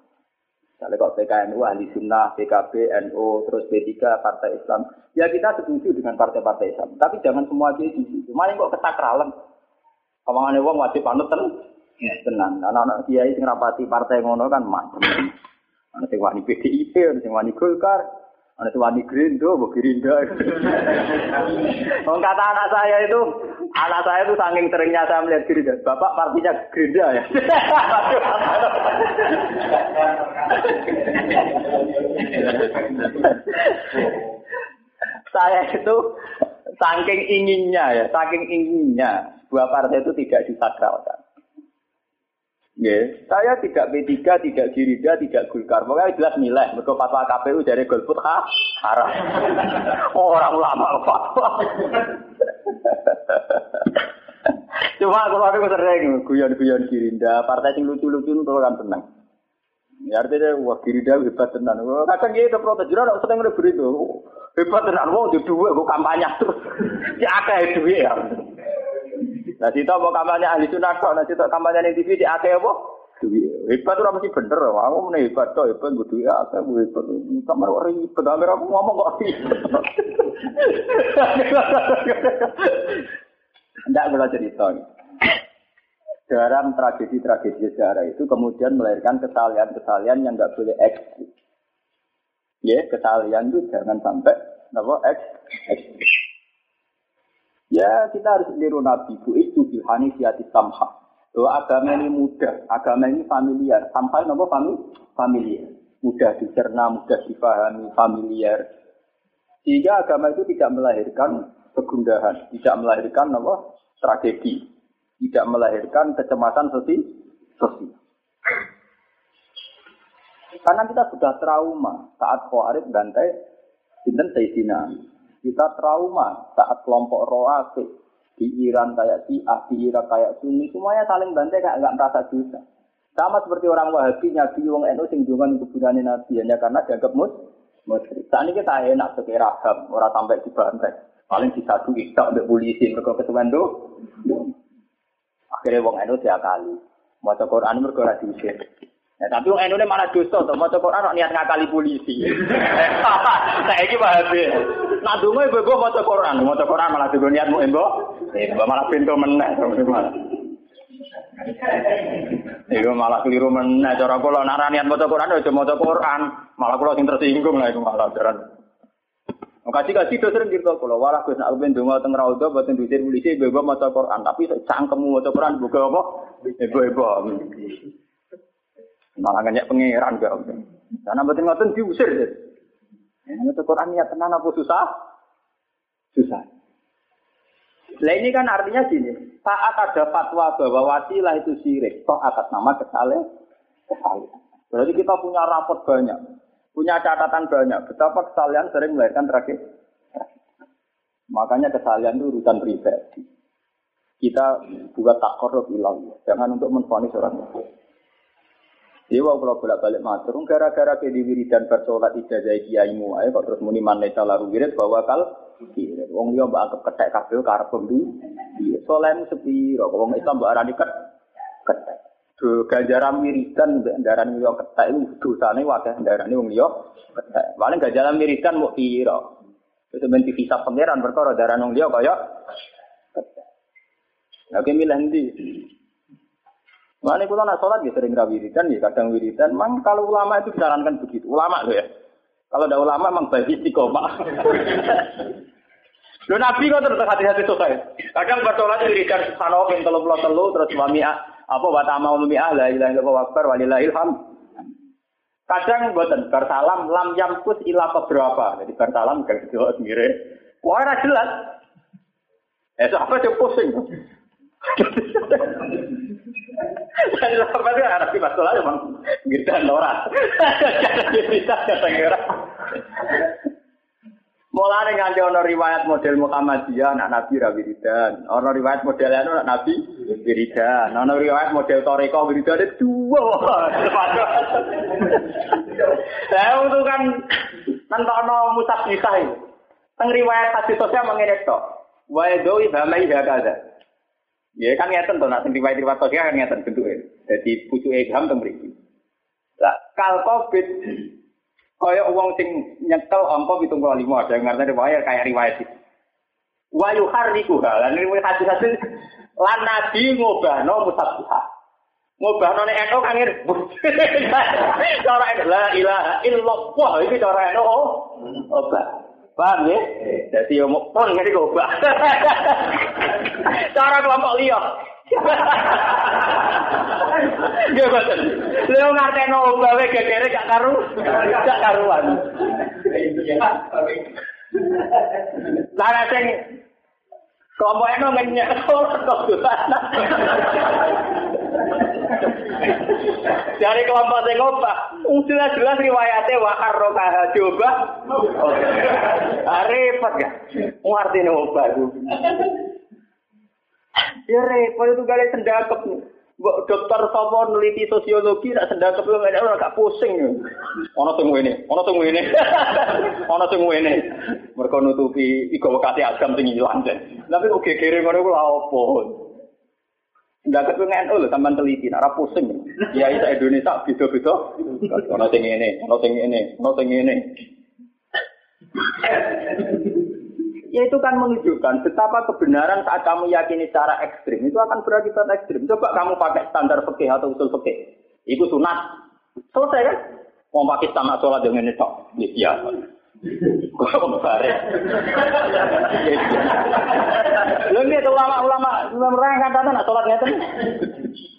Misalnya kok PKNU, Ahli Sunnah, PKB, NU, terus P3, Partai Islam. Ya kita setuju dengan partai-partai Islam. Tapi jangan semua dia di situ. Malah kok ketakralan. Omongannya wong wajib panut ten. Ya. Tenang. Anak-anak kiai sing rapati partai ngono kan macam. Ana sing wani PDIP, ana sing wani Golkar, sing wani Grindo, mbok Gerinda. Wong kata anak saya itu, anak saya itu saking seringnya saya melihat Gerinda. Bapak partinya Gerinda ya. saya itu saking inginnya ya, saking inginnya dua partai itu tidak disakralkan. Ya, saya tidak P3, tidak Gerindra, tidak Golkar. Pokoknya jelas nilai. Mereka fatwa KPU dari golput ha, haram. Orang ulama fatwa. Cuma kalau aku sering guyon-guyon Gerindra, partai yang lucu-lucu itu kan tenang. Ya artinya wah Gerindra hebat tenan. Kadang gitu protes jujur ada sering udah itu. Hebat tenan wong di dua gue kampanye terus. Si akeh duit ya. Nah, kita mau kampanye ahli sunnah kok, nah kita kampanye di TV di akeh apa? Hebat tuh mesti bener, aku mau hebat tuh hebat gue duit akeh gue hebat. Kamar orang ribet, kamar aku ngomong kok. Tidak boleh cerita. Dalam tragedi-tragedi sejarah itu kemudian melahirkan kesalahan-kesalahan yang nggak boleh ekstrim. Ya, kesalahan itu jangan sampai apa ekstrim. Ya kita harus niru Nabi bu itu bilhani siati samha. Agama ini mudah, agama ini familiar. Sampai nopo fami familiar. Mudah dicerna, mudah dipahami, familiar. Sehingga agama itu tidak melahirkan kegundahan, tidak melahirkan nopo tragedi, tidak melahirkan kecemasan sosial. sosial. Karena kita sudah trauma saat Khawarij bantai Sinten Sayyidina kita trauma saat kelompok Roafid di Iran kayak si di Irak kayak Sunni, semuanya saling bantai kayak nggak merasa dosa. Sama seperti orang Wahabi nyabi wong NU sing dungan kuburan Nabi hanya karena dianggap mus musyrik. Saat ini kita enak sebagai raham, orang sampai di bantai. Paling disadu kita untuk polisi mereka ketuan do. Akhirnya wong NU kali Mau Quran mereka ora diusir. Ya, tapi wong NU malah dosa to, maca Quran niat ngakali polisi. Saiki wae. Nak donga ibu maca Quran, maca Quran malah juga niatmu embo. Embo malah pintu meneh Iku malah keliru meneh cara kula nak niat maca Quran aja maca Quran, malah kula sing tersinggung lah iku malah jaran. Kasih kasih do sering gitu kalau walah gus nak ben donga teng raudha boten diusir polisi ibu maca Quran, tapi cangkemmu maca Quran buka apa? Ibu-ibu. Malah nggak pangeran gak. Karena betul ngoten diusir. Ini Quran niat tenan apa susah? Susah. Nah ini kan artinya gini, saat ada fatwa bahwa wasilah itu syirik, toh atas nama kesalahan, kesalahan. Berarti kita punya rapot banyak, punya catatan banyak, betapa kesalahan sering melahirkan tragedi. Makanya kesalahan itu urusan pribadi. Kita buat takor ilah, jangan untuk menfonis orang lain. Dewa kalau bolak balik matur, gara-gara ke di wiridan bersolat ijazah kiaimu, ayo kok terus muni mana lalu wirid bahwa kal Wong liya mbak anggap ketek kabeh karep pembi. Iya, solemu sepiro, wong Islam mbak arani ket ketek. Do ganjaran wiridan mbek ndaran liya ketek iku dosane wakeh ndarani wong liya ketek. Paling ganjaran wiridan mau piro. Itu ben dihisab pangeran perkara darah nang dia kaya Oke milih ndi? Mana kita nak sholat ya sering wiridan ya kadang wiridan. Mang kalau ulama itu disarankan begitu. Ulama loh ya. Kalau ada ulama memang baik istiqomah. Lo nabi kok terus hati-hati selesai. Kadang bertolat wiridan subhanallah yang telu telu terus suami apa watama umi ah la ilaha illallah akbar walillahil hamd. Kadang buatan bersalam lam yampus ilah beberapa. Jadi bersalam gak jawab sendiri. Wah, jelas. Eh, siapa sih pusing? Dan apa itu arah di masalah emang kita norak. Jadi bisa kata Mulane nganti ana riwayat model Muhammadiyah anak Nabi ra wiridan. Ana riwayat model anu anak Nabi wiridan. Ana riwayat model Toreko wiridan dua. Lah itu kan nentokno musab bisa. Teng riwayat hadis sosial mengene tok. Wa yadoi hamai hakada. Ya kan ngeten to nak sing riwayat-riwayat sosial kan ngeten bentuke. Dadi pucuke Ilham teng mriki. Lah kal covid kaya wong sing nyekel angka 75 ada yang ngerti riwayat kayak riwayat itu. Wa yuharriku lan riwayat hadis-hadis lan nabi ngobahno musabbiha. Ngobahno nek eno kan. Cara la ilaha illallah iki cara eno obah. Paham ya? Jadi ya mau pon ngene kok. Cara kelompok liya. Ya boten. Lha ngarteno gawe gegere gak karu, gak karuan. Lah sing kelompok eno ngenyek kok Dari kelompok sing ngobah, jelas-jelas riwayatnya wa arrokaha coba. Ah, repot ya. Ngerti nih ngobah itu. Ya repot itu kali sendakep. Mbok dokter sapa neliti sosiologi nak sendakep lu nggak ora gak pusing. Ono sing ngene, ono sing ngene. Ono sing ngene. Mergo nutupi iku wekate agam sing ilang. Tapi kok gegere ngono ku lha opo? Nggak kepengen oh teman teliti, nara pusing. Ya itu Indonesia beda-beda. Ono sing ngene, ono sing ngene, ono sing ngene. Ya itu kan menunjukkan betapa kebenaran saat kamu yakini secara ekstrim itu akan berakibat ekstrim. Coba kamu pakai standar fikih atau usul fikih. Itu sunat. Selesai kan? Mau Pakistan nak sholat dengan ini tok. Ya. Lha nek ulama-ulama merang kata nak salat ngeten.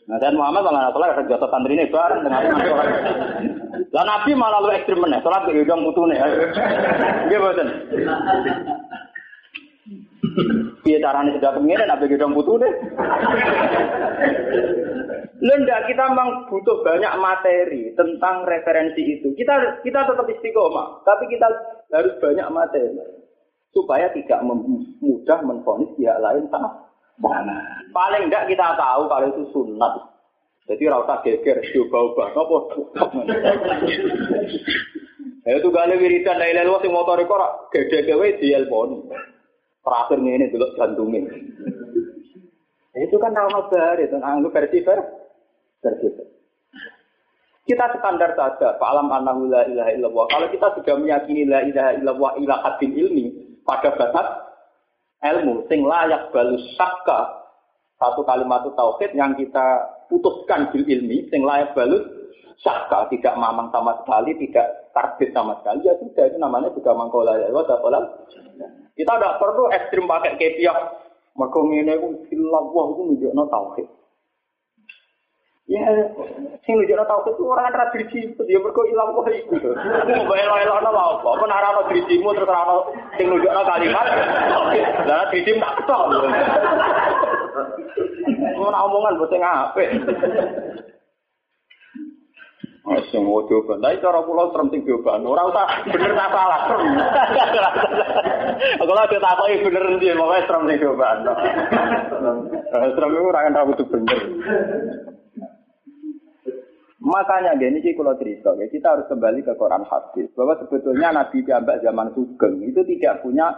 Nah, dan Muhammad malah salat kerja jatuh santri ini bareng dengan sholat. Lah Nabi malah lu ekstrim meneh, salat ke udang putune. Nggih boten. Piye carane sudah kemene nabi gedong putu deh. Lenda kita memang butuh banyak materi tentang referensi itu. Kita kita tetap istiqomah, tapi kita harus banyak materi supaya tidak mudah menfonis pihak lain salah. Paling enggak kita tahu kalau itu sunat. Jadi rasa geger, coba-ubah, apa? Ya itu gale wiridan la ilaha illallah sing motor kok gede-gede di elpon. Terakhir ini dulu jantungnya. Itu kan nama baru, itu anggap versi versi. Kita standar saja, alam anahu la ilaha illallah. Kalau kita sudah meyakini la ilaha illallah ila hadin ilmi, pada batas ilmu, sing layak balus sakka, satu kalimat tauhid yang kita putuskan bil ilmi, sing layak balus sakka, tidak mamang sama sekali, tidak tarbit sama sekali, ya sudah, itu namanya juga mangkola ya Allah, kita tidak perlu ekstrim pakai kepiah. Mereka iku ilallah iku nunjukno tauhid. Ya, sing nunjukno tauhid itu orang ra driji, dia mergo ilallah iku. Mbok elo-elokno lha apa? Apa ora drijimu terus ora sing nunjukno kalimat. Lah driji tak ketok. Ora omongan mbok sing apik. Sing mau coba, nah cara pulau serem sing coba, ora usah bener tak salah. Aku lagi tak kok bener dia mau serem sing coba. Serem itu orang yang itu bener. Makanya gini sih kalau cerita, kita harus kembali ke Quran hadis bahwa sebetulnya Nabi Jambak zaman Sugeng itu tidak punya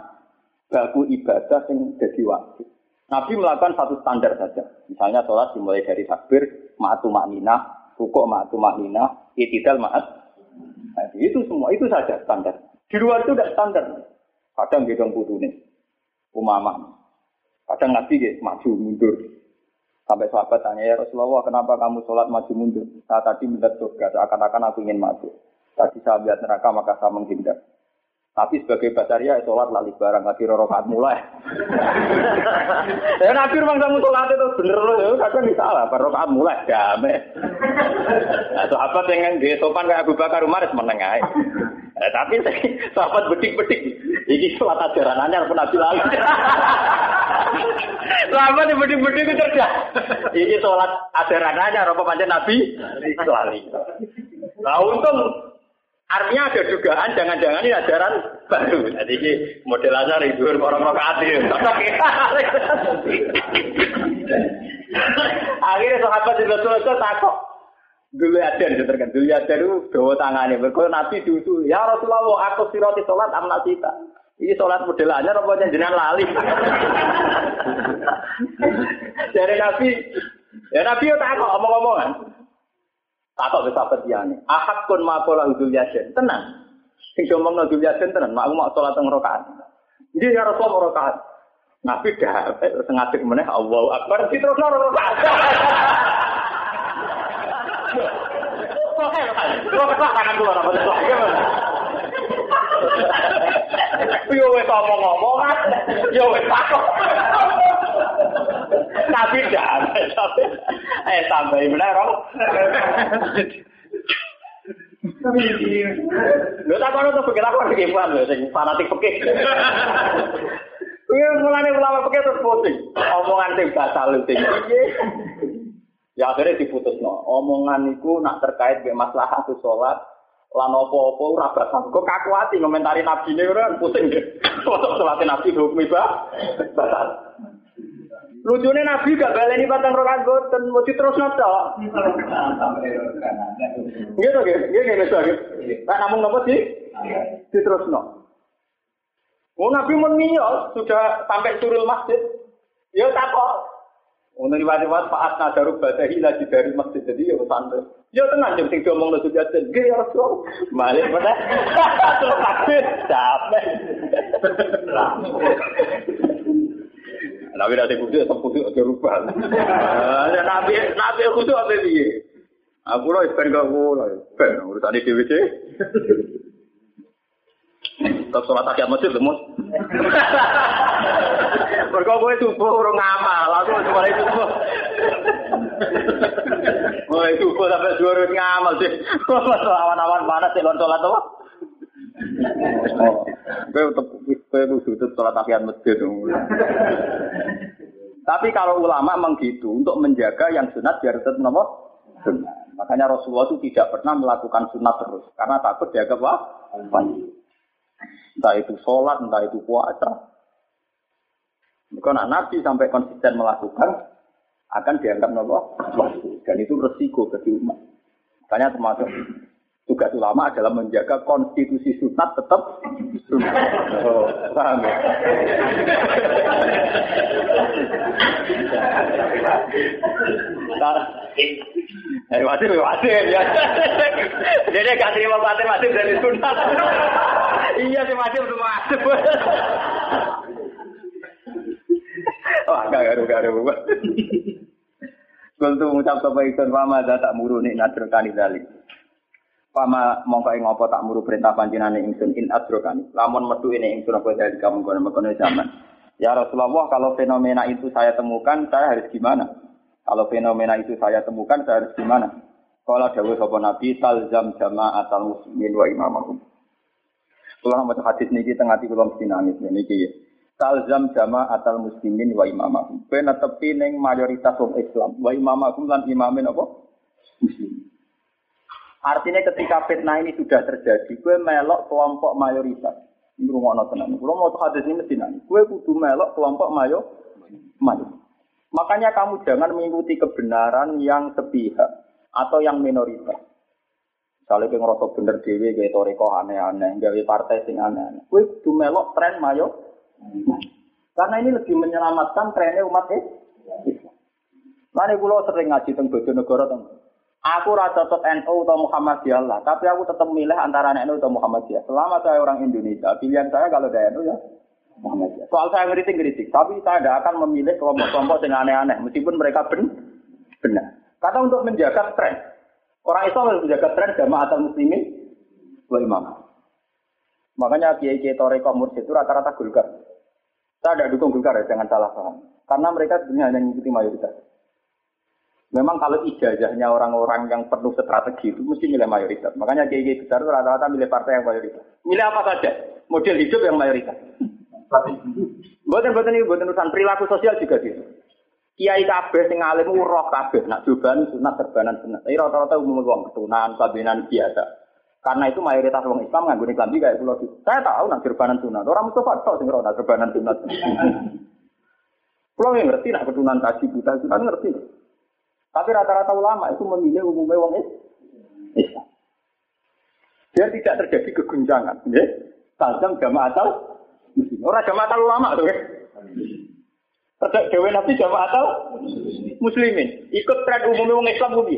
baku ibadah yang jadi wajib. Nabi melakukan satu standar saja. Misalnya sholat dimulai dari takbir, ma'atu ma'minah, rukuk ma'atu ma'lina, itidal ma'at. Nah, itu semua, itu saja standar. Di luar itu tidak standar. Kadang gedong putune. Umamah. Kadang Nabi gitu, maju mundur. Sampai sahabat tanya, ya Rasulullah, kenapa kamu sholat maju mundur? Saya tadi melihat surga, seakan-akan aku ingin maju. Tadi saya lihat neraka, maka saya menghindar. Tapi sebagai basaria, sholat lali barang, lagi rorokat mulai. ya Nabi memang kamu sholat itu bener loh, ya kadang salah, rorokat mulai, damai. Nah, sahabat yang di sopan kayak Abu Bakar Umar, menengah. Nah, tapi sahabat bedik-bedik, ini sholat ajaran anyar pun Nabi lalu. Sahabat yang bedik-bedik itu cerdas. Ini sholat ajaran anyar, apa panjang Nabi? Lali. Nah untung Artinya ada dugaan jangan-jangan ini ajaran baru. Jadi ini model aja itu orang rokaat itu. Akhirnya sahabat itu selesai takut. Dulu ada yang terkan. Dulu ada itu bawa tangannya. Berkata Nabi dulu. Ya Rasulullah aku siroti sholat amnasita. Ini sholat modelannya rupanya jenengan lali. Dari Nabi. Ya Nabi ya takut omong-omongan. Takut bisa petiane. Ahad kun makola hudul yasin. Tenang. Sing ngomong hudul yasin tenang. Mak mau sholat teng rokaat. Jadi ya Rasul rokaat. Nabi dah sengaja meneh Allah Akbar terus nang rokaat. Kok kok tangan kula apa to? Yo wis ngomong-ngomong, yo wis takut. Tapi tapi eh tambahin benar roh. Lho tak kono tuh pikir aku iki paham lho sing fanatik pikir. Kuwi mulane ulama pikir terus pusing. Omongan sing batal sing piye. Ya akhirnya diputusno. Omongan iku nak terkait dengan masalah tu sholat, lan apa-apa ora batal. Kok kaku ati ngomentari nabi ne ora pusing. Foto sholat nabi hukum batal. Lucunya Nabi gak baleni patang rokaat boten, mau terus noto. Gitu gitu, gitu gitu gitu. Nah namun nopo sih? Terus no. Oh Nabi menio sudah sampai surul masjid. Ya tak kok. Untuk riwayat-riwayat Pak Asna Darub Badahi lagi dari masjid jadi ya santai. Ya tenang jam sing diomong lu sudah jadi ya Rasul. Balik mana? Terus takbir capek. Nabi nanti kudu tetap kudu aja rubah. Nabi nabi kudu apa piye? Aku loh ben gak ngono. Ben urusan iki dhewe Tetap sholat tahiyat masjid lemus. Mergo kowe subuh urung ngamal, aku mulai subuh. Mulai subuh sampai dua ngamal sih. Awan-awan panas sih sholat apa? Kowe tetep kowe kudu sholat tahiyat masjid. Tapi kalau ulama memang gitu untuk menjaga yang sunat biar tetap nomor sunat. Makanya Rasulullah itu tidak pernah melakukan sunat terus karena takut dianggap wah Entah itu sholat, entah itu puasa. Karena Nabi sampai konsisten melakukan akan dianggap nopo dan itu resiko bagi umat. Makanya termasuk tugas ulama adalah menjaga konstitusi sunat tetap sunat. Oh, paham ya? Eh, wajib ya. Jadi gak terima wajib, wajib dari sunat. iya sih wajib wajib. Oh, agak garu-garu. Kultu mengucap sapa ikon wama tak muru nik nadr kanidalik. Pama mongko ing apa tak muru perintah panjenengane ingsun in adrokan. Lamun metu ini ingsun apa dari kamu kono kono zaman. Ya Rasulullah kalau fenomena itu saya temukan saya harus gimana? Kalau fenomena itu saya temukan saya harus gimana? Kalau dawuh sapa Nabi talzam jama'atal muslimin wa imamahum. Kula maca hadis niki teng ati kula mesti nangis niki ya. Talzam jama'atal muslimin wa imamahum. Kowe netepi ning mayoritas wong Islam wa imamahum lan imamin apa? Muslim. Artinya ketika fitnah ini sudah terjadi, gue melok kelompok mayoritas. Ini rumah nonton tenang. Kalau mau hadis ini mesti nanya. Gue kudu melok kelompok mayo, mayo. Makanya kamu jangan mengikuti kebenaran yang sepihak atau yang minoritas. Misalnya kayak ngerasa bener dewi, kayak toriko aneh-aneh, gawe partai sing aneh-aneh. Gue kudu melok tren mayo. Karena ini lebih menyelamatkan trennya umat Islam. Lalu pulau sering ngaji tentang Bojonegoro tentang Aku rasa tetap NU atau Muhammadiyah lah, tapi aku tetap milih antara NU atau Muhammadiyah. Selama saya orang Indonesia, pilihan saya kalau dari NU ya Muhammadiyah. Soal saya ngeritik-ngeritik, tapi saya tidak akan memilih kelompok-kelompok yang aneh-aneh, meskipun mereka ben benar. Karena untuk menjaga tren, orang Islam harus menjaga tren jamaah atau muslimin dua imam. Makanya kiai kiai toreko itu rata-rata gulkar. Saya tidak dukung gulkar ya, jangan salah paham. Karena mereka sebenarnya hanya mengikuti mayoritas. Memang kalau ijazahnya orang-orang yang penuh strategi itu mesti milih mayoritas. Makanya kiai besar itu rata-rata milih partai yang mayoritas. Milih apa saja? Model hidup yang mayoritas. Buatan-buatan ini buatan urusan perilaku sosial juga gitu. Kiai kabeh sing alim roh kabeh nak jubahan sunat terbanan sunat. Tapi rata-rata umum wong ketunan, kabinan biasa. Karena itu mayoritas orang Islam nggak guna klambi kayak pulau Saya tahu nak terbanan sunat. Orang Mustafa tahu sing nak terbanan sunat. Pulau yang ngerti nak ketunan kaji buta sunat ngerti. Tapi rata-rata ulama itu memilih umumnya wong Islam. Biar tidak terjadi keguncangan. Ya? Tajam jamaah atau Orang jamaah atau ulama tuh ya. Terjadi dewe nabi jamaah atau muslimin. Ikut tren umumnya wong Islam bumi.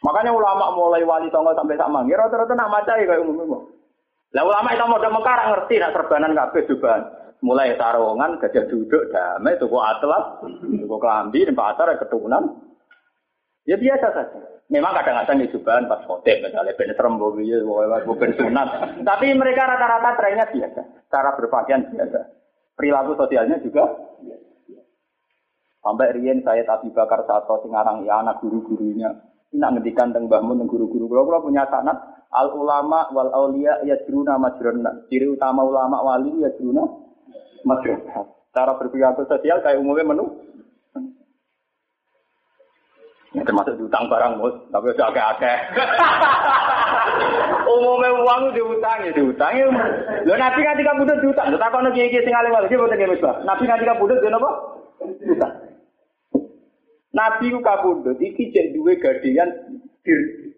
Makanya ulama mulai wali tonggo sampai sama. Ya rata-rata nak maca ya kayak umumnya. Lah ulama itu mau mekar ngerti nak serbanan kabeh jubahan mulai sarungan gajah duduk damai tuku atlas tuku kelambi dan pasar keturunan. Ya biasa saja. Memang kadang-kadang jubahan pas khotib misalnya ben serem ben sunat. Tapi mereka rata-rata trennya biasa. Cara berpakaian biasa. Perilaku sosialnya juga sampai Rien saya tapi bakar satu singarang ya anak guru-gurunya ini ngendikan tentang mbahmu tentang guru-guru kalau kalau punya sanat al ulama wal aulia ya juruna majruna ciri utama ulama wali ya juruna masyarakat. Cara berperilaku sosial kayak umumnya menu. Ya, termasuk diutang barang mus, tapi udah agak-agak. umumnya uang diutang ya diutang ya. Lo nabi kan tiga budut diutang. Lo tak kono kiai sing lagi buat nggak misbah. Nabi kan tiga budut dia apa? Diutang. Nabi ku kabudut iki cek duwe gadean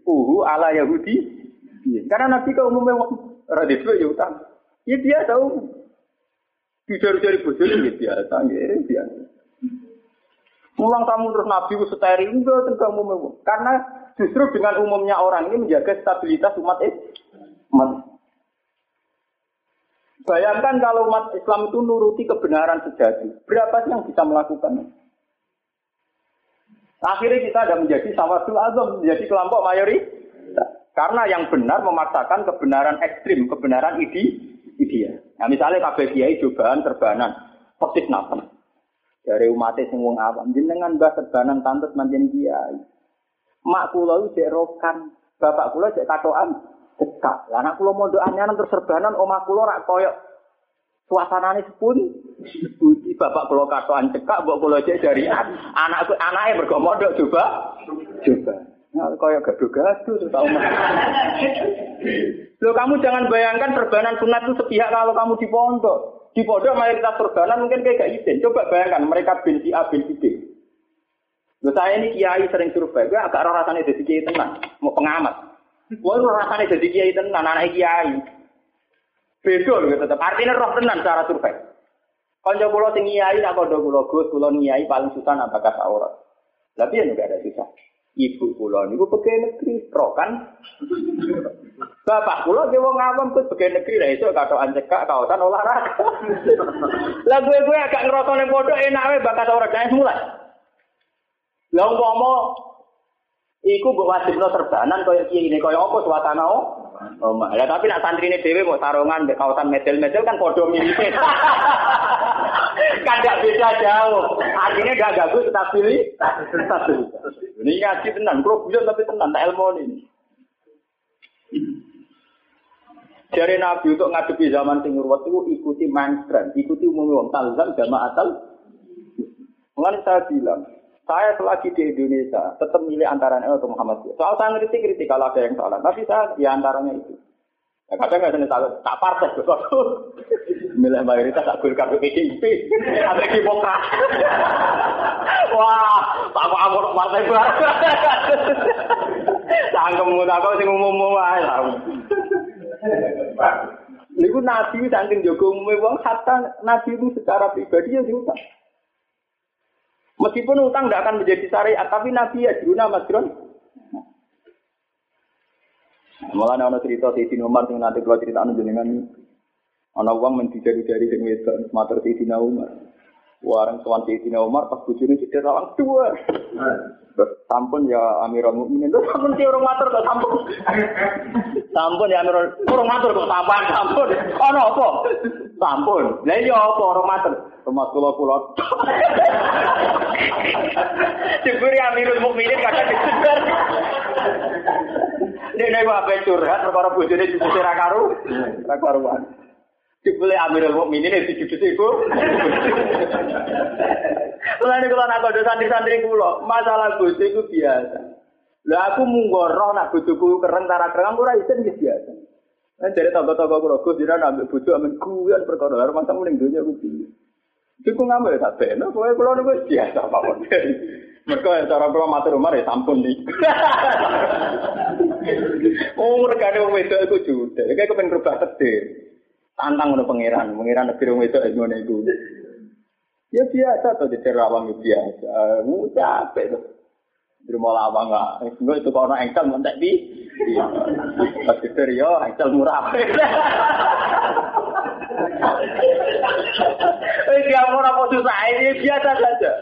uhu ala Yahudi. Iya. Karena Nabi ke umumnya radis ya utang. Ya dia tahu Jujur-jujur bojo ini biasa, ya biasa. Mulang kamu terus nabi ku steril enggak enggak umum Karena justru dengan umumnya orang ini menjaga stabilitas umat Islam. Bayangkan kalau umat Islam itu nuruti kebenaran sejati, berapa sih yang bisa melakukan? Akhirnya kita ada menjadi sawadul azam, menjadi kelompok mayoritas. Karena yang benar memaksakan kebenaran ekstrim, kebenaran ide, ideal. Nah misalnya kabeh kiai cobaan terbanan, persis napa? Dari umat sing wong awam, jenengan mbah terbanan tantes manjen kiai. Mak kula iki rokan, bapak kula cek katokan dekat. Lah anak kula mondok anyaran terus serbanan omah kula rak koyo suasanane sepun. Seputi bapak kula katokan cekak, mbok kula cek dari anak anake mergo mondok coba. Coba. Nah, kaya gaduh-gaduh tau Loh kamu jangan bayangkan terbanan sunat itu sepihak kalau kamu di pondok. Di pondok mayoritas terbanan mungkin kayak gak izin. Coba bayangkan mereka bin A, bin B. Loh saya ini kiai sering survei, gue agak rasanya jadi kiai tenang, mau pengamat. Gue rasanya jadi kiai tenang, anak kiai. Beda loh tetap. Artinya roh tenang cara survei. Konco kulo sing kiai, nak kondo kulo gus, kulo kiai paling susah apakah aurat. Tapi ya juga ada susah. Ibu kula niku pegawai negeri, pro kan? Bapak kula ki wong awam kok pegawai negeri lah iso katokan cekak kaosan olahraga. Lah gue-gue agak ngerasa ning padha enak wae bakat ora gawe mulai. Lah umpama iku mbok wajibno serbanan kaya kiye kaya apa suasana oh? Oh, ya tapi nak santrine dhewe mau sarungan mbek kaosan medel-medel kan padha mirip. kan gak beda jauh. Artinya gak ganggu pilih satu. Ini ngaji tenan, kro bujan tapi tenan tak ilmu ini. Dari Nabi untuk ngadepi zaman sing itu ikuti mainstream, ikuti umum wong talzam jamaah atal. Mengenai saya bilang, saya selagi di Indonesia tetap milih antara NU atau Muhammadiyah. Soal saya ngerti kritik kalau ada yang salah, tapi saya di antaranya itu. Ya, kadang nggak salah, tak partai betul. Milih mayoritas tak gul kartu PDIP, ada Demokrat. Wah, tak mau amor partai baru. Tangkemu tak kau sing umum-umum ae Niku nabi saking jaga umume wong hatta nabi itu secara pribadi ya diutak. Meskipun utang tidak akan menjadi syariat, tapi Nabi ya juna masron. Malah ada cerita sini Umar yang nanti kalau cerita anu jenengan Ana wong men dijari-jari sing wedok matur Sayyidina Umar. Warang tuan Sayyidina Umar pas bojone cedera lawang dua. Sampun ya Amirul Mukminin. Terus sampun ki orang matur kok sampun. Sampun ya Amirul orang matur kok sampun sampun. Ana apa? Sampun. Lah iya apa orang matur? Rumah kula kula. Diberi Amirul Mukminin kadang disebar. Dene kok ape curhat perkara bojone dicuci ra karu. Ra karuan. Dibeli Amirul Mukminin itu judus ibu. Mulane kula nak kode santri-santri kula, masalah bojo itu biasa. Lah aku munggoroh nak bojoku kereng tara kereng ora isin ya biasa. Nah, dari toko-toko kula Gus dina nambah bojo amen guyon perkara karo masa muling donya ku piye. Iku ngambil tak beno, pokoke kula niku biasa mawon. Mereka yang cara kula matur Umar ya sampun nih. oh, regane wong wedok iku judes. Kayak kepen rubah tedir. Tantang untuk pangeran, pangeran negeri wong itu ilmu itu. Ya biasa tuh jadi rawang ya biasa. Mu capek tuh. Di rumah lawang nggak, enggak itu kalau engkel montek di. Pas itu yo engkel murah. Eh dia murah mau susah ini biasa saja.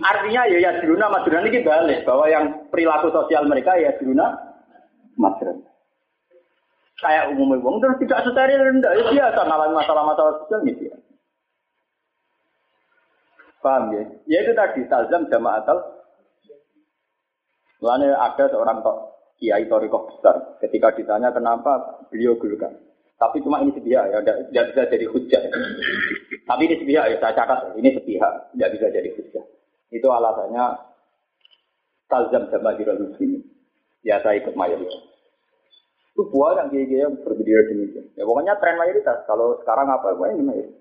Artinya ya ya diruna madruna ini balik bahwa yang perilaku sosial mereka ya diruna madruna kayak umumnya wong terus tidak steril rendah ya biasa ngalamin masalah-masalah sosial gitu ya. Paham ya? Ya itu tadi talzam jamaatal. Lalu ada seorang tok kiai torikoh besar. Ketika ditanya kenapa beliau gulukan. Tapi cuma ini sepihak ya, tidak bisa jadi hujah. Tapi ini sepihak ya, saya catat ini sepihak, tidak bisa jadi hujah. Itu alasannya talzam jamaatil muslimin. Ya saya ikut mayoritas. Itu buah yang gaya yang berbeda demikian. Ya pokoknya tren mayoritas. Kalau sekarang apa, apa ini mayoritas.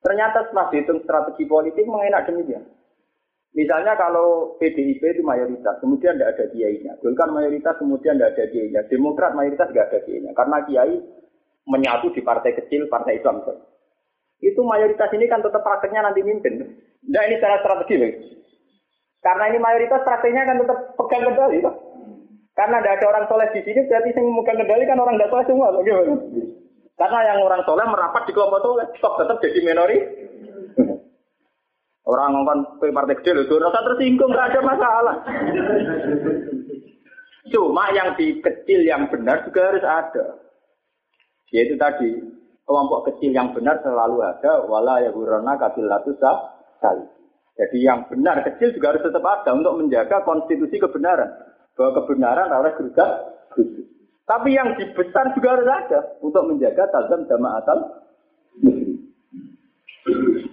Ternyata setelah dihitung strategi politik mengenak demikian. Misalnya kalau PDIP itu mayoritas, kemudian tidak ada kiainya. Golkar mayoritas, kemudian tidak ada kiainya. Demokrat mayoritas tidak ada kiainya. Karena kiai menyatu di partai kecil, partai Islam. Itu mayoritas ini kan tetap prakteknya nanti mimpin. Nah ini secara strategi. Karena ini mayoritas prakteknya kan tetap pegang kendali. Karena tidak ada orang soleh di sini, berarti yang memegang kendali kan orang tidak soleh semua. Bagaimana? Karena yang orang soleh merapat di kelompok soleh, tetap jadi minori. Orang ngomong partai kecil itu rasa tersinggung, nggak ada masalah. Cuma yang di kecil yang benar juga harus ada. Yaitu tadi, kelompok kecil yang benar selalu ada, wala ya hurana kabilatu sekali. Jadi yang benar kecil juga harus tetap ada untuk menjaga konstitusi kebenaran bahwa kebenaran harus gerudak Tapi yang dibesar juga harus ada untuk menjaga tazam jamaatal.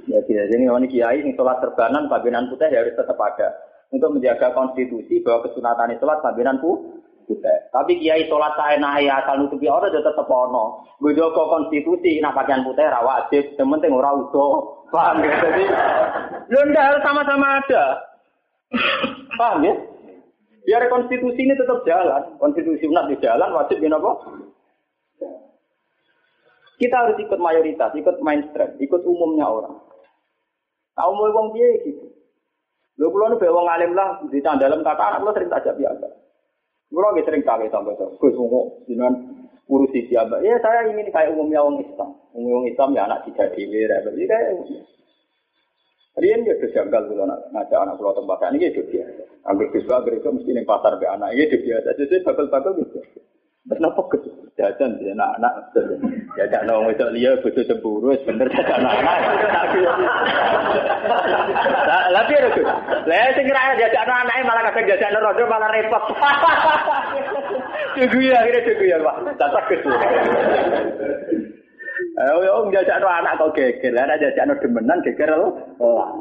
Ya tidak jadi ini kiai ini sholat terbanan pabinan putih ya harus tetap ada untuk menjaga konstitusi bahwa kesunatan sholat pabinan putih. Tapi kiai sholat saya nahi asal nutupi orang ya tetap ono. Bejogo konstitusi nak pakaian putih rawajib, yang penting orang utuh. Paham ya? Jadi, ya harus sama-sama ada. Paham ya? Biar konstitusi ini tetap jalan. Konstitusi umat di jalan, wajib ya apa? Kita harus ikut mayoritas, ikut mainstream, ikut umumnya orang. Tahu mau wong dia gitu. Lo pulau nih wong alim lah di dalam kata anak lo sering tajak biasa. Kulo lagi sering kaget sampai tuh. Gus ngomong dengan urusi siapa? Ya saya ingin kayak umumnya orang Islam. Umum Islam ya anak tidak Jadi kayak Rian dia sudah janggal kalau ngajak anak pulau tempat ini dia biasa. Siswa, ambil itu mesti nih pasar be anak ini dia biasa. Jadi bakal-bakal gitu. Kenapa gitu? Jajan dia anak-anak. Jajak nong itu dia butuh cemburu, sebenernya jajak anak-anak. Tapi ada tuh. Lah kira jajak anak-anak malah kadang jajak rodo malah repot. Tunggu ya, akhirnya tunggu ya, Pak. Tak. Eh, yo njajak anak kok geger, anak jajak no demenan geger lo.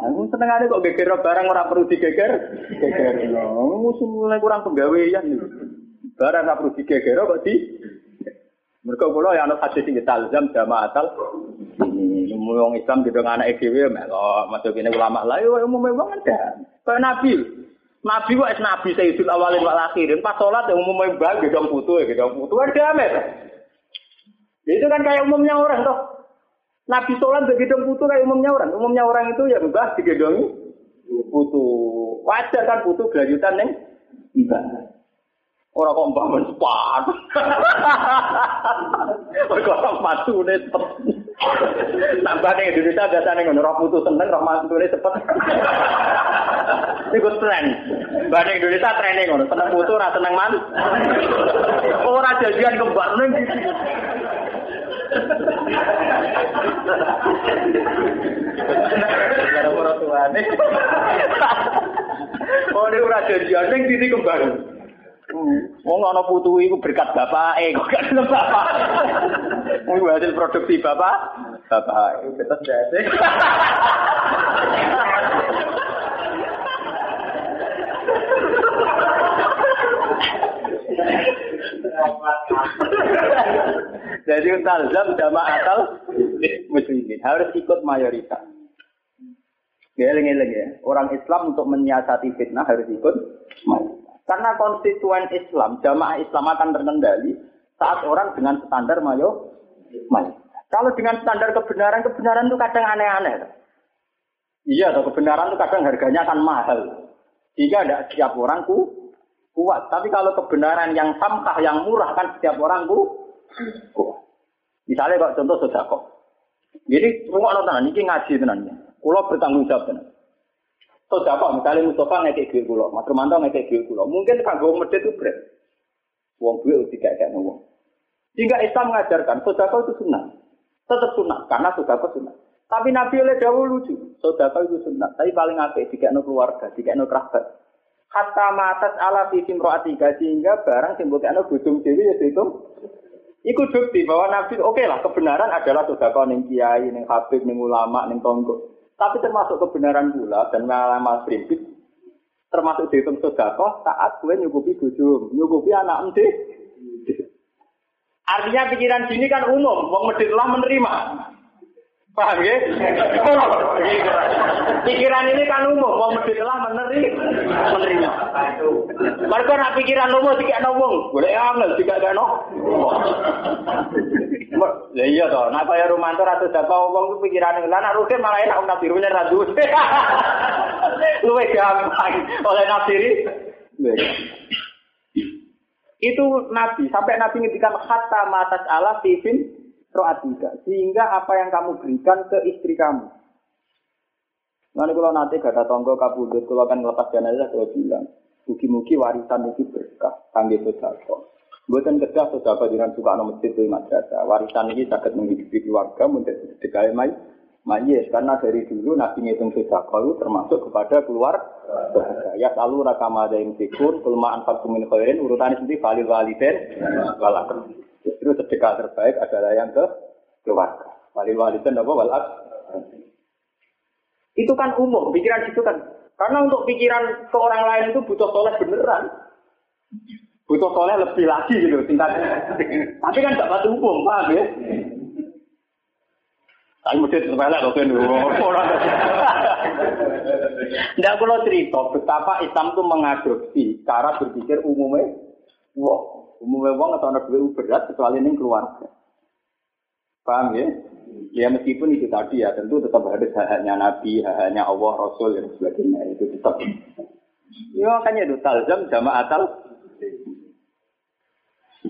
Aku senengane kok geger barang ora perlu digeger. Geger. Musuh mulai kurang penggawean. Barang ora perlu digeger kok di Mereka kula ya ana hadis sing talzam jamaatal ini wong Islam gitu anak dhewe melok masuk kene ulama lah yo umum wong ada. Kayak Nabi. Nabi wae nabi sayyidul awalin wal akhirin. Pas salat umum bang gedong putu gedong putu ada amet. Itu kan kayak umumnya orang toh. Nabi sholat begitu putu kayak umumnya orang. Umumnya orang itu ya mbah digendongi putu. Wajar kan putu gelanjutan neng mbah. Orang kok mbah men sepat. Kok matune cepet. Tambah ning Indonesia biasane ngono roh putu seneng roh matune cepet. Iku tren. Mbah Indonesia trene ngono, seneng putu ora seneng man. Ora janjian kembar ning gitu. Gara orang tuane. Oh, ini ora janjian ning titi kembar. Wong ana putu iku berkat bapake kok gak gelem bapak. Wong hasil produksi bapak, bapak itu betes dadi. Jadi talzam jamaatal muslimin harus ikut mayoritas. Geleng-geleng ya, orang Islam untuk menyiasati fitnah harus ikut. Karena konstituen Islam, jamaah Islam akan terkendali saat orang dengan standar mayo. Kalau dengan standar kebenaran, kebenaran itu kadang aneh-aneh. Iya, atau kebenaran itu kadang harganya akan mahal. Jika tidak setiap orang ku kuat. Tapi kalau kebenaran yang samkah, yang murah kan setiap orang ku kuat. Misalnya kalau contoh sodako. Jadi semua nonton, ini ngaji tenannya. Kulo bertanggung jawab tenan. Sodako, misalnya Mustafa ngekek duit kulo, Mas Romanto ngekek duit kulo. Mungkin kanggo medit itu berat. Wong duit tidak kayak wong. Sehingga Islam mengajarkan sodako itu sunnah. Tetap sunnah, karena sodako sunnah. Tapi Nabi oleh jauh lucu. Sodako itu sunnah. Tapi paling apik jika no keluarga, jika no kerabat. Hatta matas ala fisim ro'atika sehingga barang simbol kena bujung dewi ya itu Iku bukti bahwa Nabi oke okay lah kebenaran adalah sodako neng kiai, neng habib, neng ulama, neng tonggo. Tapi termasuk kebenaran pula dan mas prinsip termasuk dihitung sodako saat gue nyukupi bujum, nyukupi anak ente. Artinya pikiran sini kan umum, wong medit menerima. Paham ya? pikiran ini kan umum, wong medit menerima. menerima. Mereka nak pikiran umum tidak nongong, boleh angel tidak ada no. Ya iya toh, nak kaya Romanto atau Jaka wong ku pikirane lan nak rutin malah enak nabi rutin ra duwe. Luwe gampang oleh nafsiri. Itu nabi sampai nabi ngendikan hatta matas ala tifin roatika sehingga apa yang kamu berikan ke istri kamu. Nanti kalau nanti gak ada tonggo kabudut, kalau kan ngelepas jenazah, kalau bilang, mugi-mugi warisan itu berkah, kangge sodako. Buatan kedah saudara dengan suka nama masjid itu madrasah. Warisan ini sangat menghidupi keluarga, menjadi sedekah mai mayes. Karena dari dulu Nabi ngitung sedekah itu termasuk kepada keluar. Ya selalu rakam ada yang sikun, kelemahan faktumin khairin, urutannya sendiri valil waliden, walak. Justru sedekah terbaik adalah yang ke keluarga. Valil waliden apa walak? Itu kan umum, pikiran itu kan. Karena untuk pikiran ke orang lain itu butuh soleh beneran butuh soleh lebih lagi gitu tingkatnya. Tapi kan gak batu umum, paham ya? Tapi mesti sepele kok kan Tidak kalau cerita betapa Islam itu mengadopsi cara berpikir umumnya. Wah, umumnya wong atau anak duit berat kecuali ini keluarga. Paham ya? Ya meskipun itu tadi ya tentu tetap ada haknya Nabi, haknya Allah, Rasul dan sebagainya itu tetap. Ya makanya itu talzam jamaatal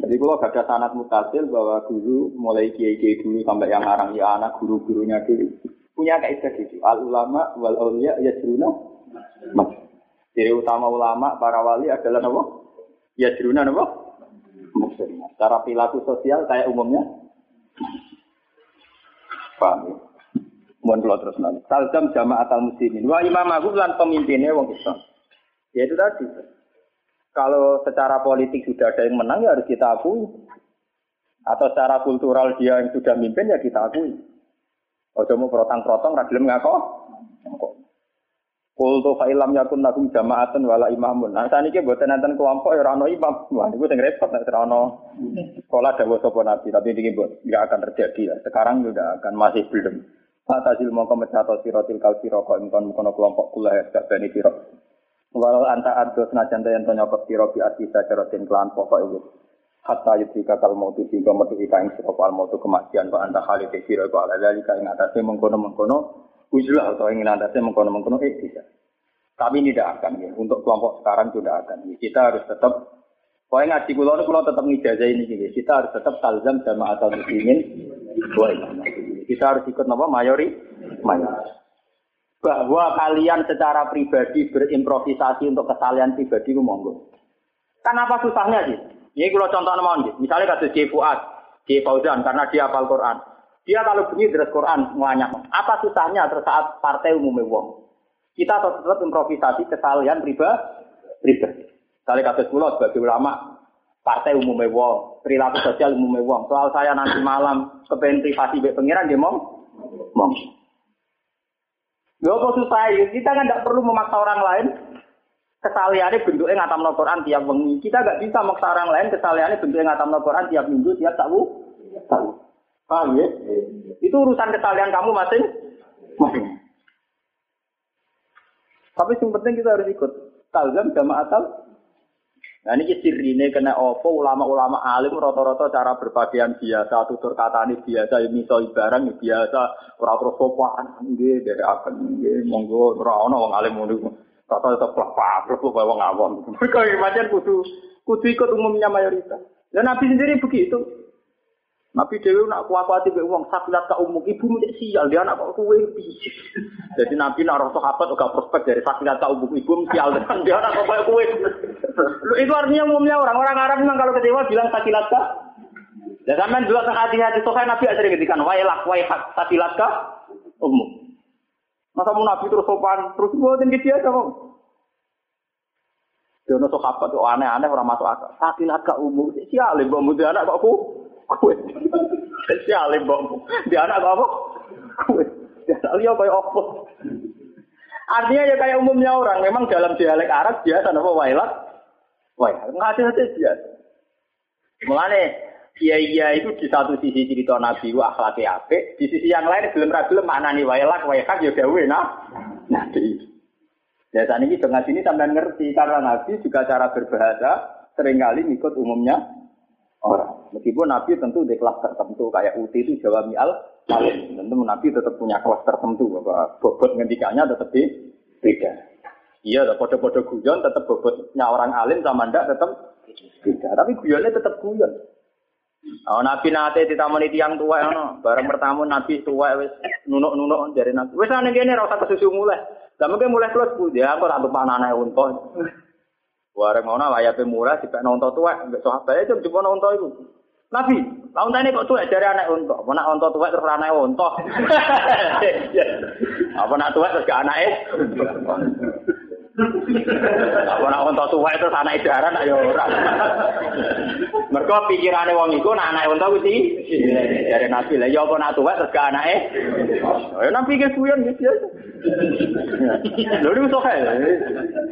jadi kalau gak ada sanat mutasil bahwa dulu mulai kiai kiai dulu sampai yang ngarang ya anak guru gurunya dulu punya kaidah gitu. Al ulama wal aulia ya jeruna. Jadi utama ulama para wali adalah apa? Ya jeruna apa? Maksudnya. Cara perilaku sosial kayak umumnya. Paham ya? Mohon kalau terus nanti. Salzam jamaat al muslimin. Wa imam agung lan pemimpinnya wong Islam. Ya itu tadi. Kalau secara politik sudah ada yang menang ya harus kita akui. Atau secara kultural dia yang sudah mimpin ya kita akui. Ojo mau protang-protong ragilem ngako. Kultu fa'ilam yakun lakum jama'atun wala imamun. Nah saat ini buatan nanti kelompok ya rano imam. Wah ini yang repot nek rano sekolah dawa sopo nabi. Tapi ini buat nggak akan terjadi ya. Sekarang sudah akan masih belum. Atasil mau kemecato sirotil kal siroko mukono kelompok kulah ya bani sirok. Walau anta ado senajan yang to nyokot sira bi arti sajaratin kelan pokok itu. hatta yudhika kal mautu sehingga metu ika ing sira kal mautu kematian wa anta khalid sira kal ala dalika ing atase mengkono-mengkono ujlah atau ing atase mengkono-mengkono eh bisa. Ini tidak akan ya. Untuk kelompok sekarang sudah akan. Ya. Kita harus tetap Pokoknya ngaji kulo kulo tetap ngijazah ini gini. Kita harus tetap talzam sama asal muslimin. Kita harus ikut nama mayori, mayori. Bahwa kalian secara pribadi berimprovisasi untuk kesalahan pribadi monggo. Kenapa susahnya sih? Ini kalau contoh nama Misalnya kasus J Fuad, J Fauzan karena dia hafal Quran. Dia kalau bunyi dari Quran semuanya. Apa susahnya terus saat partai umumnya wong? Kita tetap improvisasi kesalahan pribadi. pribadi. Kali kasus pulau sebagai ulama, partai umumnya wong, perilaku sosial umumnya wong. Soal saya nanti malam kepengen privasi pengiran dia mau, mau. Gak apa susah ya, kita kan tidak perlu memaksa orang lain kesaliannya bentuknya ngatam Quran tiap wengi. Kita nggak bisa maksa orang lain kesaliannya bentuknya ngatam Quran tiap minggu, tiap tahu. Tahu. Paham ya? Itu urusan kesalian kamu masing masing. Tapi yang penting kita harus ikut. Talzam atal. Nah ini sirine kena opo ulama-ulama alim rata-rata cara berpakaian biasa, tutur kata ini biasa, ini so barang biasa, ora-ora sopan, nggih dari akan nggih monggo ora ono wong alim ngono. Tetap pelak terus bawa wong awam. Mereka macam kudu kudu ikut umumnya mayoritas. Dan Nabi sendiri begitu. Nabi Dewi nak kuat-kuat ibu uang sakilat ke umum ibu menjadi sial dia anak kok kue Jadi Nabi nak roh sahabat juga prospek dari sakilat ke umum ibu sial dan dia anak kok kue. Itu artinya umumnya orang-orang Arab memang kalau kecewa bilang sakilat ke. Dan sampai dua hati-hati sokai Nabi sering ketikan wailak waihak sakilat ke umum. Masa mau nabi terus sopan, terus buatin gitu aja. Dia nusuk apa tuh aneh-aneh orang masuk akal. Sakilat ke umum, sialim bawa muda anak kok aku. Kue. Sialim bawa dia anak kok aku. Kue. Dia lihat kayak apa. Artinya ya kayak umumnya orang. Memang dalam dialek Arab biasa apa wailat. Wailat. Ada biasa. Mulane Iya iya itu di satu sisi cerita Nabi wa akhlaknya apik, di sisi yang lain belum ragu maknani wailak wailak ya gawe nah. Nabi. Ya saat ini dengan sini sampai ngerti karena Nabi juga cara berbahasa sering kali ikut umumnya orang. Meskipun Nabi tentu di kelas tertentu kayak Uti itu Jawa Mi'al Salim. Tentu Nabi tetap punya kelas tertentu bahwa bobot ngendikannya tetap di beda. Iya, podo-podo guyon tetap bobotnya orang alim sama ndak tetap beda. Tapi guyonnya tetap guyon. Oh, nabi nate ditamoni tiang tua ono, bareng bertamu nabi tua wis nunuk-nunuk dari nabi. Ana kene ora usah kesusu mulai. Lah mungkin mulai terus bu, dia aku tak panane unta. Bareng ngono wayahe mulai dipek unta tua, mbek sahabat itu cuma unta iku. Nabi, tahun tadi kok tuwek dari anak unta. Apa nak unta tuwek terus anak unta? Apa nak tuwek terus gak anake? Apa nak unta tua itu anak edaran ayo ora. Mergo pikirane wong iku nak anak unta kuwi dari Nabi lah ya apa nak tua terus gak anake. Ya Nabi ke kuyon gitu ya. Lho niku sok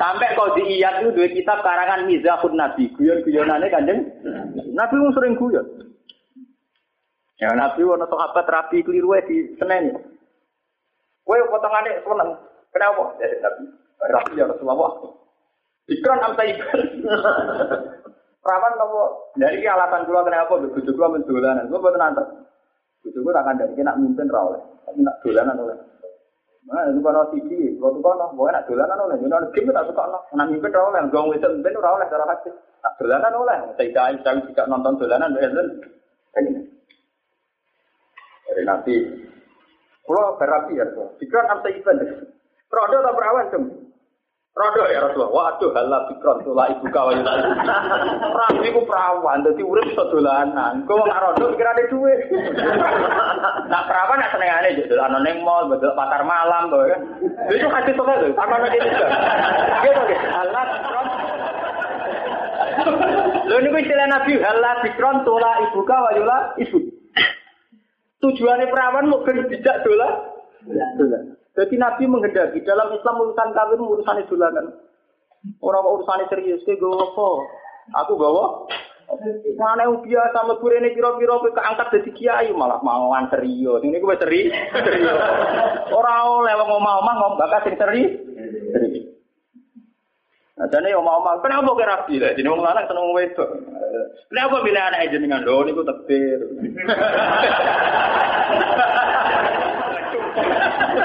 Sampai kau di iyat itu dua kitab karangan Mizahun Nabi, guyon-guyonane Kanjeng. Nabi wong sering guyon. Ya Nabi wono sahabat rapi keliru di Senen. Kowe potongane seneng. Kenapa? Dari Nabi. Rapi ya Rasulullah. Ikran am taiban. Rawan nopo dari alasan kula kenapa bojo kula men dolanan. Kula boten antar. Bojo kula tak kandhani nak mimpin ra oleh. Tapi nak dolanan oleh. Nah, itu kan TV, kalau tuh kan, mau nak dolanan oleh, jadi game tak suka no, nak mimpin ra oleh, gong itu mimpin ra oleh cara hati, nak dolanan oleh, saya saya tidak nonton dolanan, dolanan, dari nanti, kalau berapi ya, jika enam event, Rodo atau perawan dong, Rodo ya Rasulullah, waduh halal bikron tula ibu kawan. Rabi iku perawan, dadi urip iso dolanan. Kok nggak rodo ada duit. Nak perawan nak senengane yo dolanan ning mall, bedol pasar malam kan. Itu hati to kan, sama nek itu. Gitu gitu. Halal bikron. Lho niku istilah Nabi halal bikron tula ibu kawan ibu. Tujuannya perawan mau ben dijak dolan. Dolan. Jadi Nabi menghendaki dalam Islam urusan kawin urusan dolanan. Orang urusan serius ke gue apa? Aku bawa Mana yang biasa mlebu rene pira-pira kowe keangkat dadi kiai malah mauan serius. Ini gue seri. Serius. Ora oleh omah-omah ngomong bakat sing seri. Nah, yo mau mau kenapa kira rabi lah jeneng wong lanang seneng wedok. Kenapa milih anak jenengan lho niku takdir.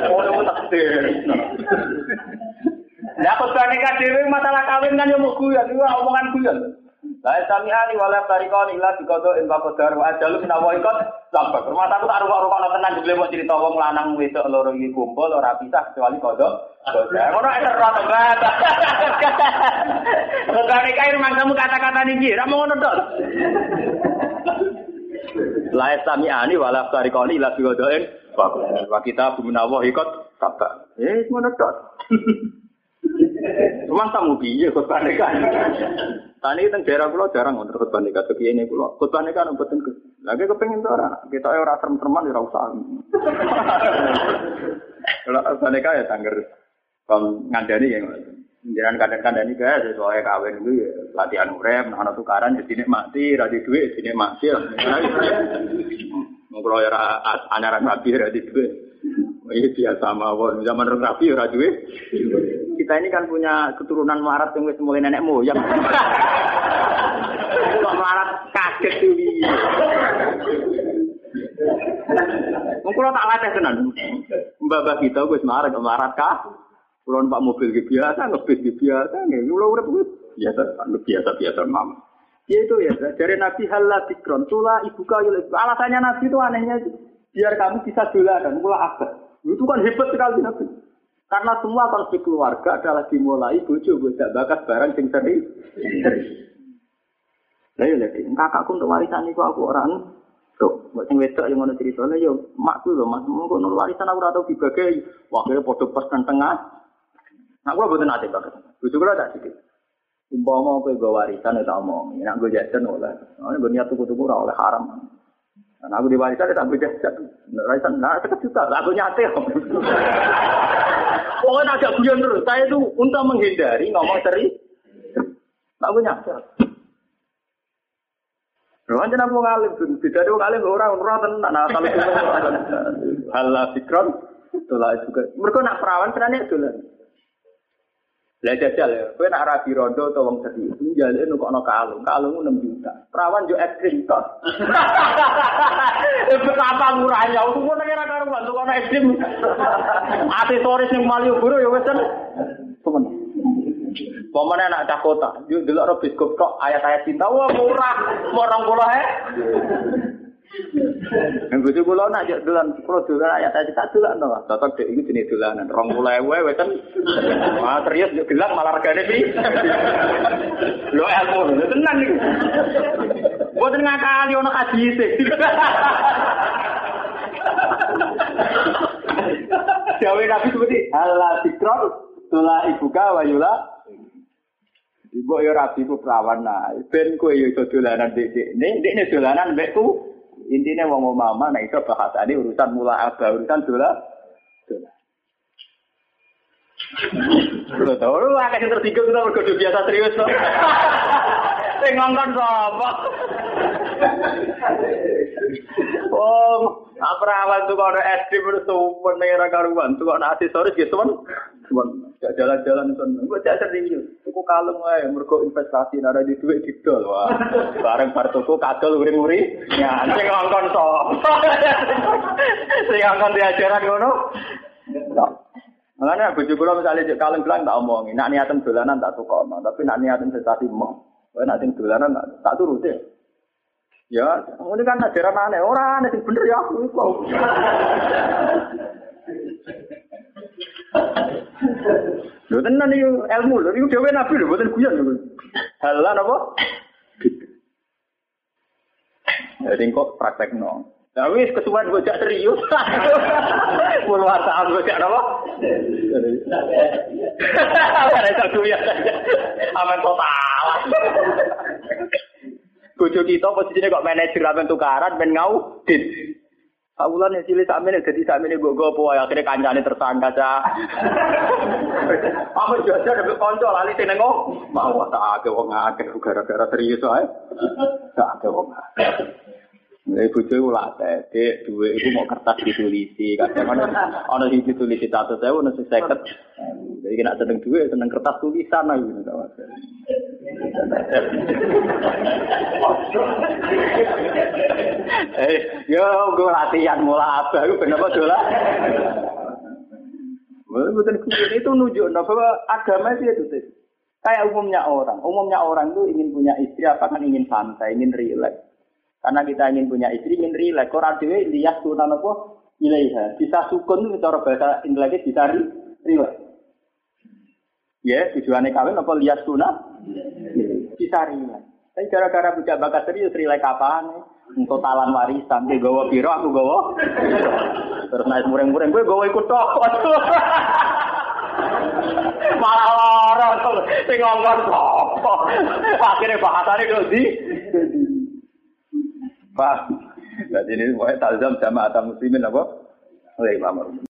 Oh niku takdir. Lah kok dhewe masalah kawin kan yo mau guyon, iku omongan guyon. Lah sami'ani wala tariqani illa biqada in qadar wa ajalu menawa ikut sabak. Rumah aku tak rupa-rupa tenan jebule mau cerita wong lanang wedok loro iki kumpul ora pisah kecuali kodok. Ngono itu rata banget. Regane kae rumah kamu kata-kata niki, ra ngono tok. La sami'ani wala tariqani illa biqada in wa kita bumenawa ikut sabak. Eh ngono tok. Rumah tamu piye kok kan. Tani teng daerah kula jarang wonten khotbah nikah tapi ini kula khotbah nikah nang boten ke. Lagi kepengin to ora? Kita ora serem-sereman ora usah. Kalau nikah ya tangger kon ngandani ya Jangan kadang-kadang ini guys, sesuai kawin itu ya, latihan urep, nah tukaran jadi mati, radi duit jadi mati lah. Mengkulo ya anak rapi radi duit. Ini biasa mawon, zaman rapi ya duit kita ini kan punya keturunan melarat yang mulai nenek moyang. Kok melarat kaget tuh. Mungkin tak latih tenan. Mbak kita wis melarat melarat kah? Kulon pak mobil gitu biasa, ngebis gitu biasa, nih. Kulo udah biasa, biasa biasa mam. Ya itu ya, dari Nabi Halal Tikron, tula ibu kayu Alasannya Nabi itu anehnya, biar kamu bisa dan kulo apa? Itu kan hebat sekali Nabi. Karena semua konflik keluarga adalah dimulai bojo bocah bakat barang sing seri. Lah ya lagi, kakakku untuk warisan iku aku orang tuh, buat sing wedok yang ngono cerita lah yo makku lho Mas, nul warisan aku ora tau dibagi. Kira padha pas tengah. Nah, kula boten ate bakat. Bojo kula tak sithik. Umpama kowe go warisan ya tak omong, nek go jajan oleh. Nek go niat tuku-tuku oleh haram. Nah, aku di warisan tak beda Warisan, nah, sekat juta, aku nyate. Pokoknya agak guyon terus. Saya itu untuk menghindari ngomong seri. Aku nyate. Lalu aja aku ngalim, beda ada ngalim orang orang tenan. Nah, kalau itu halah fikron, itulah juga. Mereka nak perawan sebenarnya itu lah. Lah jajal ya, kowe nak rabi rondo atau wong sedih, njale nu kok ana kalung, kalung 6 juta. Perawan yo ekstrim to. Betapa murahnya, aku mau nang karo bantu kono ekstrim. Aksesoris ning Malioboro ya wis temen. Pemane anak cah kota, yuk delok ro biskop kok ayat-ayat cinta, wah murah, mau 20 he. Yang bojo kula nak yo dolan kula dolan ayat ayat tak dolan to. Tetep dek iki jenis dolanan 20.000 wae kan. Wah serius yo gelang malah regane pi. Lho ilmu lho tenan niku. Mboten ngakali ono hadise. Jawa Nabi seperti Allah dikron tula ibuka wayula Ibu ya rabi ku perawan nah, ben kowe yo dolanan dik dik. Nek nek dolanan mbekku Intinya wong mama nah itu bahasane urusan mula apa urusan dola. Lo tau lu akeh tertiga kita berkudu biasa serius loh. Sing ngongkon sapa? Oh, apa awal tuh kalau es krim itu tuh negara karuan, tuh kalau aksesoris gitu kan, gak jalan-jalan tuh, gue cak serius, tuku kalung aja, mergo investasi nara di duit didol, wah, bareng bar tuku kadol uri-uri, ya, sing ngongkon so, sing ngongkon diajaran ngono, Makanya bojo kula misalnya cek kalung bilang tak omongi, nak niatan dolanan tak tukono, tapi nak niatan investasi mau. Nak sing dolanan tak turuti. Ya, ini kan ajaran aneh. Orang aneh sing bener ya aku. Lho tenan iki ilmu lho, iki dhewe nabi lho, mboten guyon lho. Halan apa? Jadi kok praktekno. Nah, wis kesuwen gojak serius. Mulu wasaan gojak apa? Ada satu ya. Aman total. Bojo kita posisinya kok manajer amen tukaran ben ngau dit. Awulan yang cilik sakmene dadi sakmene mbok gopo akhirnya kancane tersangka cah. Apa jajan debek kanca lali sing nengo. Mau tak akeh wong akeh gara-gara serius ae. Tak akeh wong. Mulai bojo iku late, dek duwe iku mau kertas ditulisi, kadang ana ana sing ditulisi 100.000, ana sing 50. Jadi kena seneng duwe, seneng kertas tulisan ae ta. Eh, yo gue latihan mula abah, gue kenapa dolan? Betul betul itu nunjuk bahwa agama itu itu sih. Kayak umumnya orang, umumnya orang itu ingin punya istri apa kan ingin santai, ingin rileks. Karena kita ingin punya istri, ingin rileks. Kok radionya lihat sunan apa? Ilaiha. Bisa sukun itu cara bahasa Inggris bisa rileks. Ya, tujuannya kawin apa lihat sunnah? Bisa rileks. Tapi gara-gara buka bakat serius rileks apaan? Untuk talan warisan, dia gawa piro, aku gawa. Terus naik mureng-mureng, gue gawa ikut tok. Malah lorong, sing ngomong. Akhirnya bahasane kok di. Pak, jadi ini pokoknya talzam sama atam muslimin apa? Oleh Imam